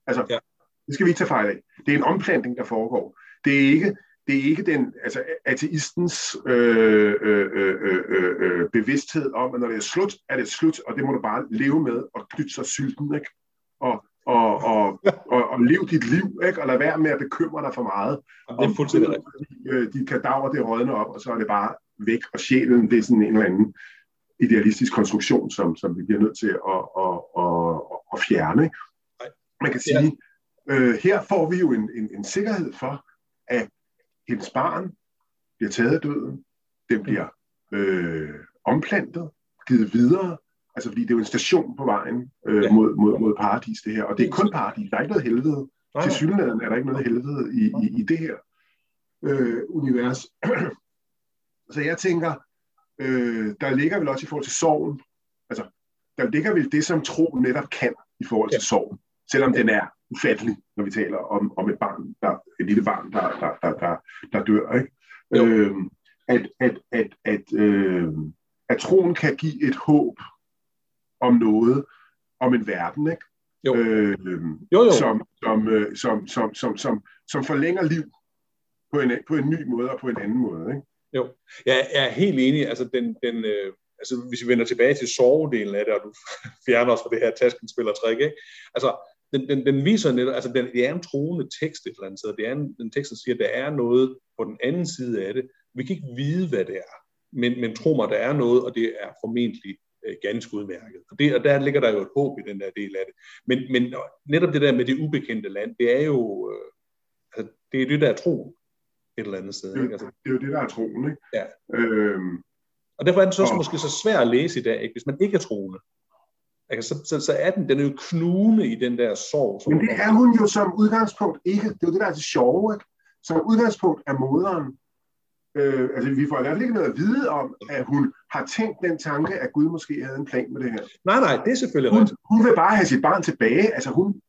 Altså, ja. det skal vi ikke tage fejl af. Det er en omplantning, der foregår. Det er ikke, det er ikke den altså, ateistens øh, øh, øh, øh, øh, bevidsthed om, at når det er slut, er det slut, og det må du bare leve med og knytte sig sylten, ikke? Og, og, og, og, og leve dit liv, ikke? og lade være med at bekymre dig for meget. Det er fuldstændig rigtigt. Øh, de kadaver, det rådner op, og så er det bare væk, og sjælen, det er sådan en eller anden idealistisk konstruktion, som, som vi bliver nødt til at, at, at, at fjerne. Man kan sige, øh, her får vi jo en, en, en sikkerhed for, at hendes barn bliver taget af døden, det bliver øh, omplantet, givet videre, altså fordi det er jo en station på vejen øh, ja. mod, mod, mod paradis, det her. Og det er kun paradis, der er ikke noget helvede. Nej. Til synligheden er der ikke noget helvede i, i, i det her øh, univers. (clears throat) Så jeg tænker, øh, der ligger vel også i forhold til sorgen, altså, der ligger vel det, som tro netop kan i forhold til ja. sorgen, selvom den er ufattelig, når vi taler om, om et barn, der, et lille barn, der, der, der, der, der dør. Ikke? Øh, at, at, at, at, øh, at troen kan give et håb om noget, om en verden, ikke? Jo. Øh, jo, jo. Som, som, øh, som, som, som, som, som forlænger liv på en, på en ny måde og på en anden måde. Ikke? Jo, jeg er helt enig. Altså, den, den, øh, altså, hvis vi vender tilbage til sovedelen af det, og du (laughs) fjerner os fra det her taskenspillertrik, ikke? Altså, den, den, den viser netop, altså den, det er en troende tekst et eller andet sted. Det er en, den tekst, der siger, at der er noget på den anden side af det. Vi kan ikke vide, hvad det er, men, men tro mig, der er noget, og det er formentlig øh, ganske udmærket. Og, det, og der ligger der jo et håb i den der del af det. Men, men netop det der med det ubekendte land, det er jo, øh, altså, det er det, der er troen et eller andet sted. Det, ikke? Altså, det er jo det, der er troen. Ikke? Ja. Øhm, og derfor er den så også og, måske så svær at læse i dag, ikke? hvis man ikke er troende. Altså, så, så, så er den, den er jo knugende i den der sorg. Som Men det er hun jo som udgangspunkt ikke. Det er jo det, der er det sjove. Ikke? Som udgangspunkt er moderen. Øh, altså, vi får i hvert fald ikke noget at vide om, at hun har tænkt den tanke, at Gud måske havde en plan med det her. Nej, nej, det er selvfølgelig hun, Hun vil bare have sit barn tilbage. Altså, hun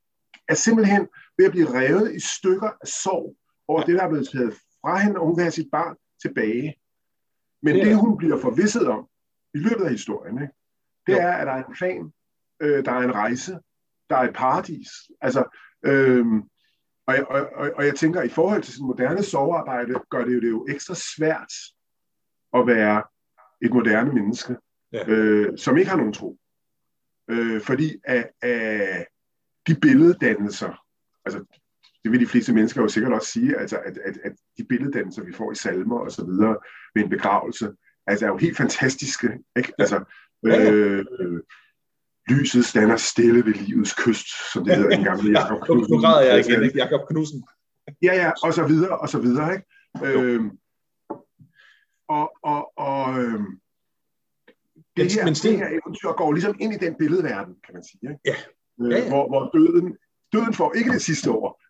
er simpelthen ved at blive revet i stykker af sorg over ja. det, der er blevet taget fra hende, og hun vil have sit barn tilbage. Men det, det hun bliver forvisset om i løbet af historien, ikke? det jo. er, at der er en plan, øh, der er en rejse, der er et paradis. Altså, øh, og, jeg, og, og, og jeg tænker, at i forhold til sådan moderne sovearbejde, gør det jo, det jo ekstra svært at være et moderne menneske, ja. øh, som ikke har nogen tro. Øh, fordi af, af de billeddannelser, altså det vil de fleste mennesker jo sikkert også sige, altså, at, at, at de billeddannelser, vi får i salmer og så videre ved en begravelse, altså er jo helt fantastiske. Ikke? Altså, øh, lyset stander stille ved livets kyst, som det hedder en gammel (laughs) Jakob Knudsen. Nu græder jeg igen, ikke? Jakob Knudsen. Ja, ja, og så videre, og så videre, ikke? Øh, og, og, og øh, det, her, men det her eventyr går ligesom ind i den billedverden, kan man sige. Ikke? Ja. Øh, ja, ja. Hvor, hvor døden, døden får ikke det sidste ord.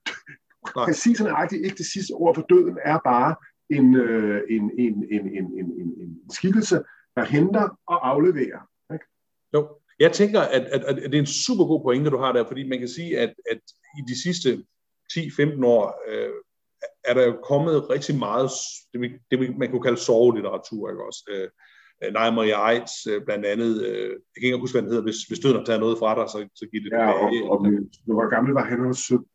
Præcis sådan nøjagtigt ikke det sidste ord, for døden er bare en, øh, en, en, en, en, en, en, en skikkelse, der henter og afleverer. Ikke? Jo, jeg tænker, at, at, at det er en super god pointe, du har der, fordi man kan sige, at, at i de sidste 10-15 år øh, er der jo kommet rigtig meget, det, det man kunne kalde sovelitteratur, ikke også? Øh, øh, Nej Maria Eids øh, blandt andet, øh, jeg kan ikke huske, hvad den hedder, hvis, hvis døden tager noget fra dig, så, så giv det ja, tilbage. Og, og, og, hvor gammel var han? Han var 17,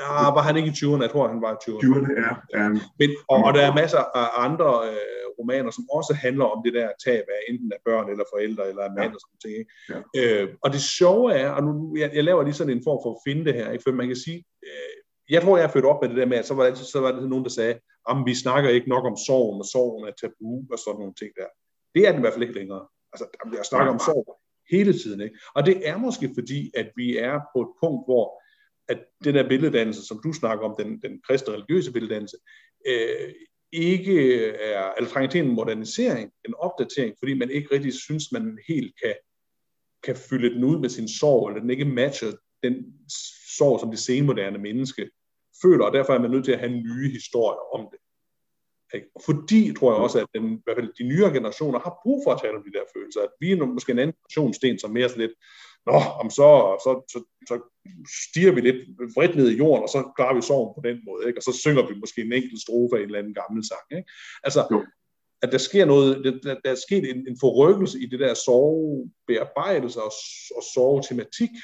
Ja, var han ikke i 20'erne? Jeg tror, han var i 20'erne. 20'erne, ja. ja. Men, og, og der er masser af andre øh, romaner, som også handler om det der tab af enten af børn eller forældre eller af mand ja. og sådan noget. Ja. Øh, og det sjove er, og nu, jeg, jeg laver lige sådan en form for at finde det her, ikke? for man kan sige, øh, jeg tror, jeg er født op med det der med, at så var, det, så var det nogen, der sagde, at vi snakker ikke nok om sorgen, og sorgen er tabu og sådan nogle ting der. Det er den i hvert fald ikke længere. Altså, jeg snakker om sorg hele tiden. Ikke? Og det er måske fordi, at vi er på et punkt, hvor at den her billeddannelse, som du snakker om, den, den kristne religiøse billeddannelse, øh, ikke er, eller trænger til en modernisering, en opdatering, fordi man ikke rigtig synes, man helt kan, kan fylde den ud med sin sorg, eller den ikke matcher den sorg, som det senmoderne menneske føler, og derfor er man nødt til at have nye historier om det. Fordi, tror jeg også, at den, i hvert fald de nyere generationer har brug for at tale om de der følelser. At vi er måske en anden generation, Sten, som mere sådan lidt, nå, om så, så, så, så stiger vi lidt vredt ned i jorden, og så klarer vi sorgen på den måde, ikke? og så synger vi måske en enkelt strofe af en eller anden gammel sang. Ikke? Altså, jo. at der sker noget, der, der er sket en, en forrykkelse i det der sorgbearbejdelse og, og sorgetematik.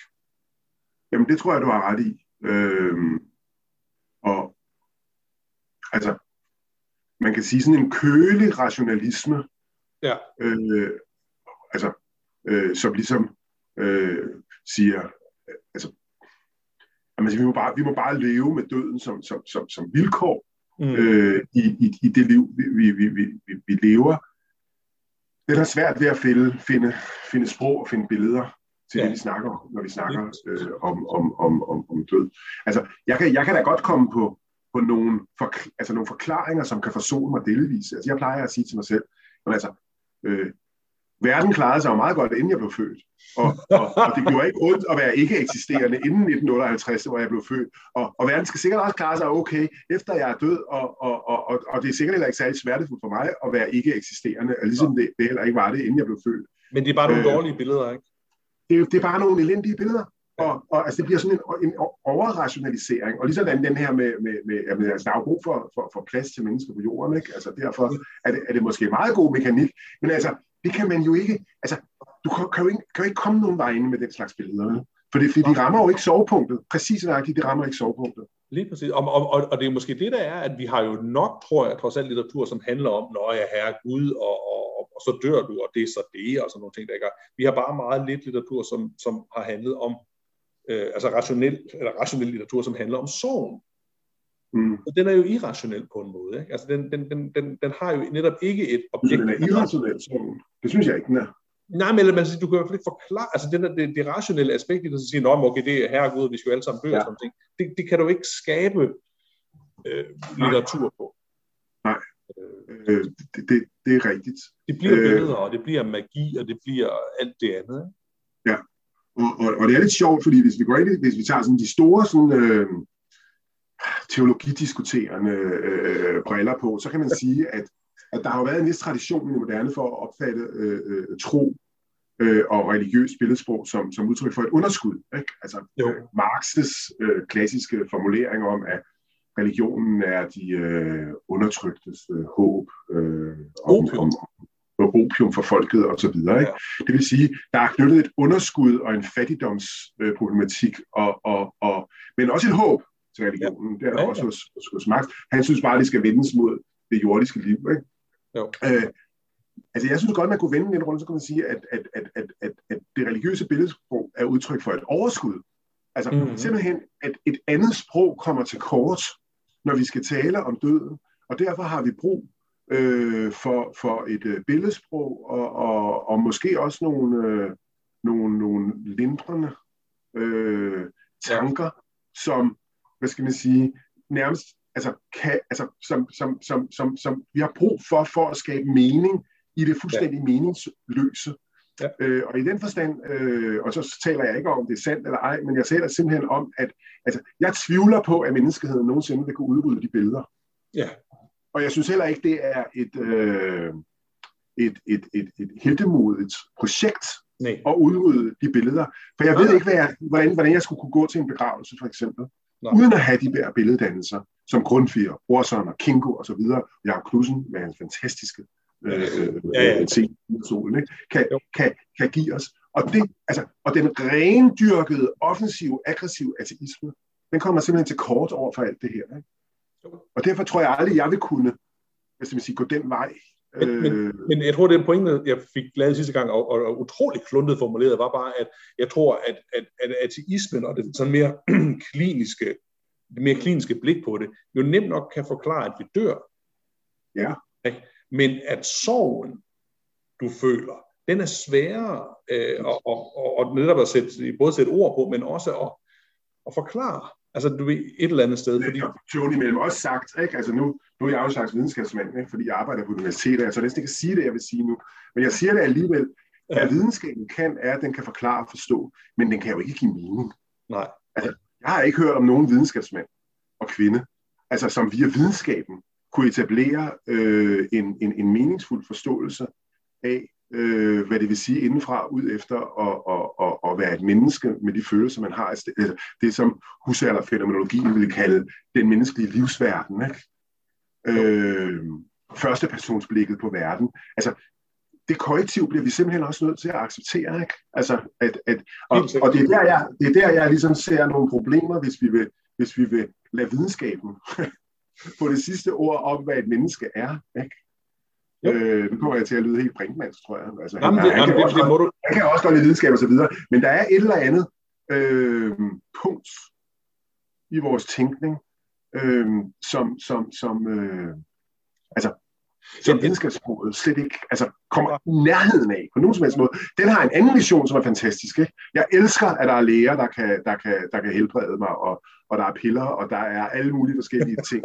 Jamen, det tror jeg, du har ret i. Øhm, og altså, man kan sige sådan en kølig rationalisme, ja. øh, altså, øh, som ligesom øh, siger, altså, altså, vi, må bare, vi må bare leve med døden som, som, som, som vilkår mm. øh, i, i, i det liv, vi, vi, vi, vi, vi lever. Det er svært ved at finde, finde, finde sprog og finde billeder til ja. det, vi snakker når vi snakker øh, om, om, om, om, om død. Altså, jeg kan, jeg kan da godt komme på, på nogle, for, altså nogle forklaringer, som kan forsone mig delvis. Altså, jeg plejer at sige til mig selv, men altså, øh, verden klarede sig jo meget godt, inden jeg blev født. Og, og, og det gjorde ikke ondt at være ikke eksisterende inden 1958, hvor jeg blev født. Og, og verden skal sikkert også klare sig okay, efter jeg er død, og, og, og, og, og det er sikkert heller ikke særlig smertefuldt for mig at være ikke eksisterende, ligesom det, det heller ikke var det, inden jeg blev født. Men det er bare nogle øh, dårlige billeder, ikke? Det, det er bare nogle elendige billeder. Og, og altså, det bliver sådan en, en overrationalisering. Og ligesom den her med, med, med jamen, altså, der er jo brug for, for, for plads til mennesker på jorden. Ikke? Altså, derfor er det, er det måske meget god mekanik. Men altså, det kan man jo ikke, altså, du kan, kan, jo, ikke, kan jo ikke komme nogen vegne med den slags billeder. For det, fordi de rammer jo ikke sovepunktet. Præcis nøjagtigt, de rammer ikke sovepunktet. Lige præcis. Og, og, og, og det er måske det, der er, at vi har jo nok, tror jeg, trods alt litteratur, som handler om, når jeg herre Gud, og, og, og, og så dør du, og det er så det, og sådan nogle ting, der ikke er. Vi har bare meget lidt litteratur, som, som har handlet om, øh, altså rationel, eller rationel litteratur, som handler om sorgen. Mm. Og den er jo irrationel på en måde. Ikke? Altså den, den, den, den, den har jo netop ikke et objekt. Den er irrationel, så det synes jeg ikke, den er. Nej, men man, du kan i hvert fald ikke forklare, altså det, der, det, det rationelle aspekt i det, så siger, at okay, det er herregud, vi skal jo alle sammen dø ja. og sådan ting. Det, det kan du ikke skabe øh, litteratur på. Nej, øh, det, det, det er rigtigt. Det bliver øh, billeder, og det bliver magi, og det bliver alt det andet. Ja, og, og, og det er lidt sjovt, fordi hvis vi går ind hvis vi tager sådan de store sådan, øh, teologidiskuterende øh, briller på, så kan man sige, at, at der har jo været en vis tradition i det moderne for at opfatte øh, øh, tro øh, og religiøs billedsprog som, som udtryk for et underskud. Ikke? Altså jo. øh, Marx's øh, klassiske formulering om, at religionen er de øh, undertryktes øh, håb øh, om, om, om opium for folket og så videre. Ikke? Ja. Det vil sige, der er knyttet et underskud og en fattigdomsproblematik, øh, og, og, og, men også et håb til religionen. Ja. Det er der ja, også hos, hos, hos Marx. Han synes bare, at det skal vendes mod det jordiske liv. Ikke? Jo. Øh, altså jeg synes godt, man kunne vende den rundt, så kan man sige, at, at, at, at, at, at det religiøse billedsprog er udtryk for et overskud. Altså mm-hmm. simpelthen, at et andet sprog kommer til kort, når vi skal tale om døden, og derfor har vi brug øh, for, for et øh, billedsprog, og, og, og måske også nogle, øh, nogle, nogle lindrende øh, tanker, ja. som hvad skal man sige, nærmest, altså, kan, altså som, som, som, som, som vi har brug for, for at skabe mening i det fuldstændig ja. meningsløse. Ja. Øh, og i den forstand, øh, og så taler jeg ikke om, det er sandt eller ej, men jeg taler simpelthen om, at altså, jeg tvivler på, at menneskeheden nogensinde vil kunne udrydde de billeder. Ja. Og jeg synes heller ikke, det er et, øh, et, et, et, et heldemodigt projekt Nej. at udrydde de billeder. For jeg ved ikke, hvad jeg, hvordan, hvordan jeg skulle kunne gå til en begravelse, for eksempel. Nej. uden at have de der billeddannelser, som Grundtvig, Brorson og Kinko og så videre, Jakob Knudsen med hans fantastiske øh, ja, ja. solen, ikke? Kan, kan, kan give os. Og, det, altså, og den rendyrkede, offensive, aggressive ateisme, den kommer simpelthen til kort over for alt det her. Ikke? Og derfor tror jeg aldrig, jeg vil kunne skal man sige, gå den vej. Men, øh, men, men jeg tror, det er en pointe, jeg fik lavet sidste gang, og, og, og utroligt kluntet formuleret, var bare, at jeg tror, at, at, at ateismen og det sådan mere (clears throat) kliniske, det mere kliniske blik på det, jo nemt nok kan forklare, at vi dør. Ja. Men at sorgen, du føler, den er sværere øh, og, og, og, og netop at sætte, både sætte ord på, men også at, at forklare. Altså, du ved, et eller andet sted. Fordi... Tony mellem også sagt, ikke? Altså nu, nu er jeg jo en slags videnskabsmand, ikke? fordi jeg arbejder på universitetet, altså næsten ikke kan sige det, jeg vil sige nu. Men jeg siger det alligevel, at videnskaben kan, er, at den kan forklare og forstå, men den kan jo ikke give mening. Nej. Altså, jeg har ikke hørt om nogen videnskabsmand og kvinde, altså som via videnskaben kunne etablere øh, en, en, en meningsfuld forståelse af, øh, hvad det vil sige indenfra ud efter at, at, at, at være et menneske med de følelser, man har. Altså det, det som husærlerfænomenologien ville kalde den menneskelige livsverden. Ikke? Øh, førstepersonsblikket på verden. Altså, det korrektiv bliver vi simpelthen også nødt til at acceptere. Ikke? Altså, at, at, og, og det, er der, jeg, det er der, jeg ligesom ser nogle problemer, hvis vi vil, hvis vi vil lade videnskaben (laughs) få det sidste ord om, hvad et menneske er. Ikke? Øh, nu kommer jeg til at lyde helt brinkmands, tror jeg. Altså, jamen, han, det, han, jamen, kan det, det må du... han kan også godt lide videnskab og så videre, men der er et eller andet øh, punkt i vores tænkning, øh, som, som, som øh, altså, som videnskabssproget slet ikke altså, kommer i nærheden af på nogen som helst måde. Den har en anden mission, som er fantastisk. Ikke? Jeg elsker, at der er læger, der kan, der kan, der kan helbrede mig, og, og der er piller, og der er alle mulige forskellige (laughs) ting.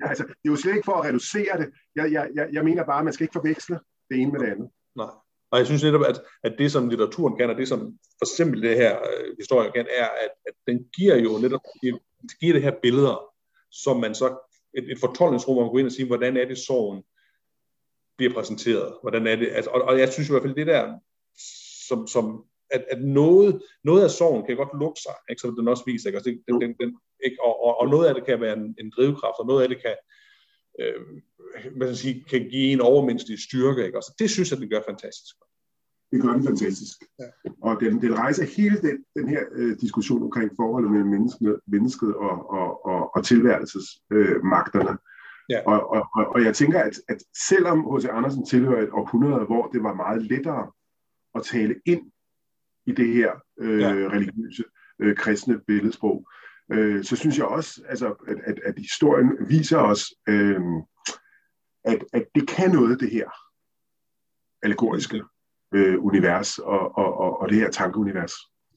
Ja, altså, det er jo slet ikke for at reducere det. Jeg, jeg, jeg, jeg mener bare, at man skal ikke forveksle det ene med det andet. Nej. Og jeg synes netop, at, at det, som litteraturen kan, og det, som for eksempel det her øh, historie kan, er, at, at den giver jo netop det giver det her billeder, som man så, et, et fortolkningsrum, hvor man går ind og siger, hvordan er det sorgen bliver præsenteret? Hvordan er det? Altså, og, og jeg synes i hvert fald, det der, som, som at, at noget, noget af sorgen kan godt lukke sig, ikke? så den også viser, ikke? Altså, den, den, den, ikke? Og, og, og noget af det kan være en, en drivkraft, og noget af det kan, øh, hvad skal sige, kan give en overmenneskelig styrke. Ikke? Altså, det synes jeg, den gør fantastisk. Det gør den fantastisk. Ja. Og den, den rejser hele den, den her øh, diskussion omkring forholdet mellem mennesket, mennesket og, og, og, og tilværelsesmagterne. Øh, Ja. Og, og, og, og jeg tænker, at, at selvom H.C. Andersen tilhører et århundrede, hvor det var meget lettere at tale ind i det her øh, ja. religiøse, øh, kristne billedsprog, øh, så synes jeg også, altså, at, at, at historien viser os, øh, at, at det kan noget, det her allegoriske øh, univers og, og, og, og det her tankeunivers.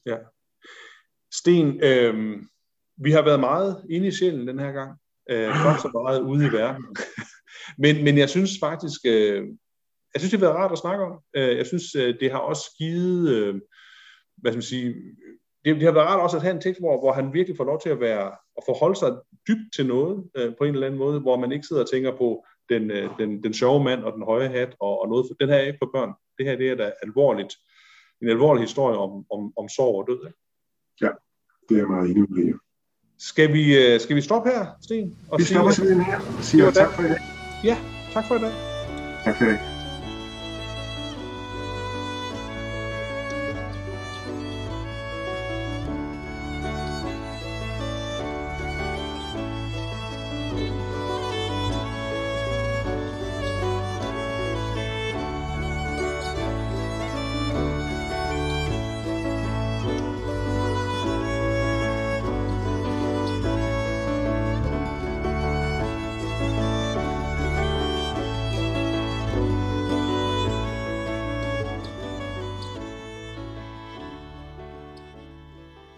Ja. Sten, øh, vi har været meget inde i sjælen den her gang øh, (gasps) godt så meget ude i verden. (laughs) men, men jeg synes faktisk, øh, jeg synes, det har været rart at snakke om. Øh, jeg synes, øh, det har også givet, øh, hvad skal man sige, det, det har været rart også at have en tekst, hvor, hvor han virkelig får lov til at være, at forholde sig dybt til noget, øh, på en eller anden måde, hvor man ikke sidder og tænker på den, øh, den, den sjove mand og den høje hat, og, og noget, for, den her er ikke for børn. Det her, det er da alvorligt, en alvorlig historie om, om, om sorg og død. Ikke? Ja, det er meget enig med skal vi, øh, skal vi stoppe her, Sten? Og vi stopper simpelthen her og siger tak for i dag. Ja, tak for i dag. Tak for i dag.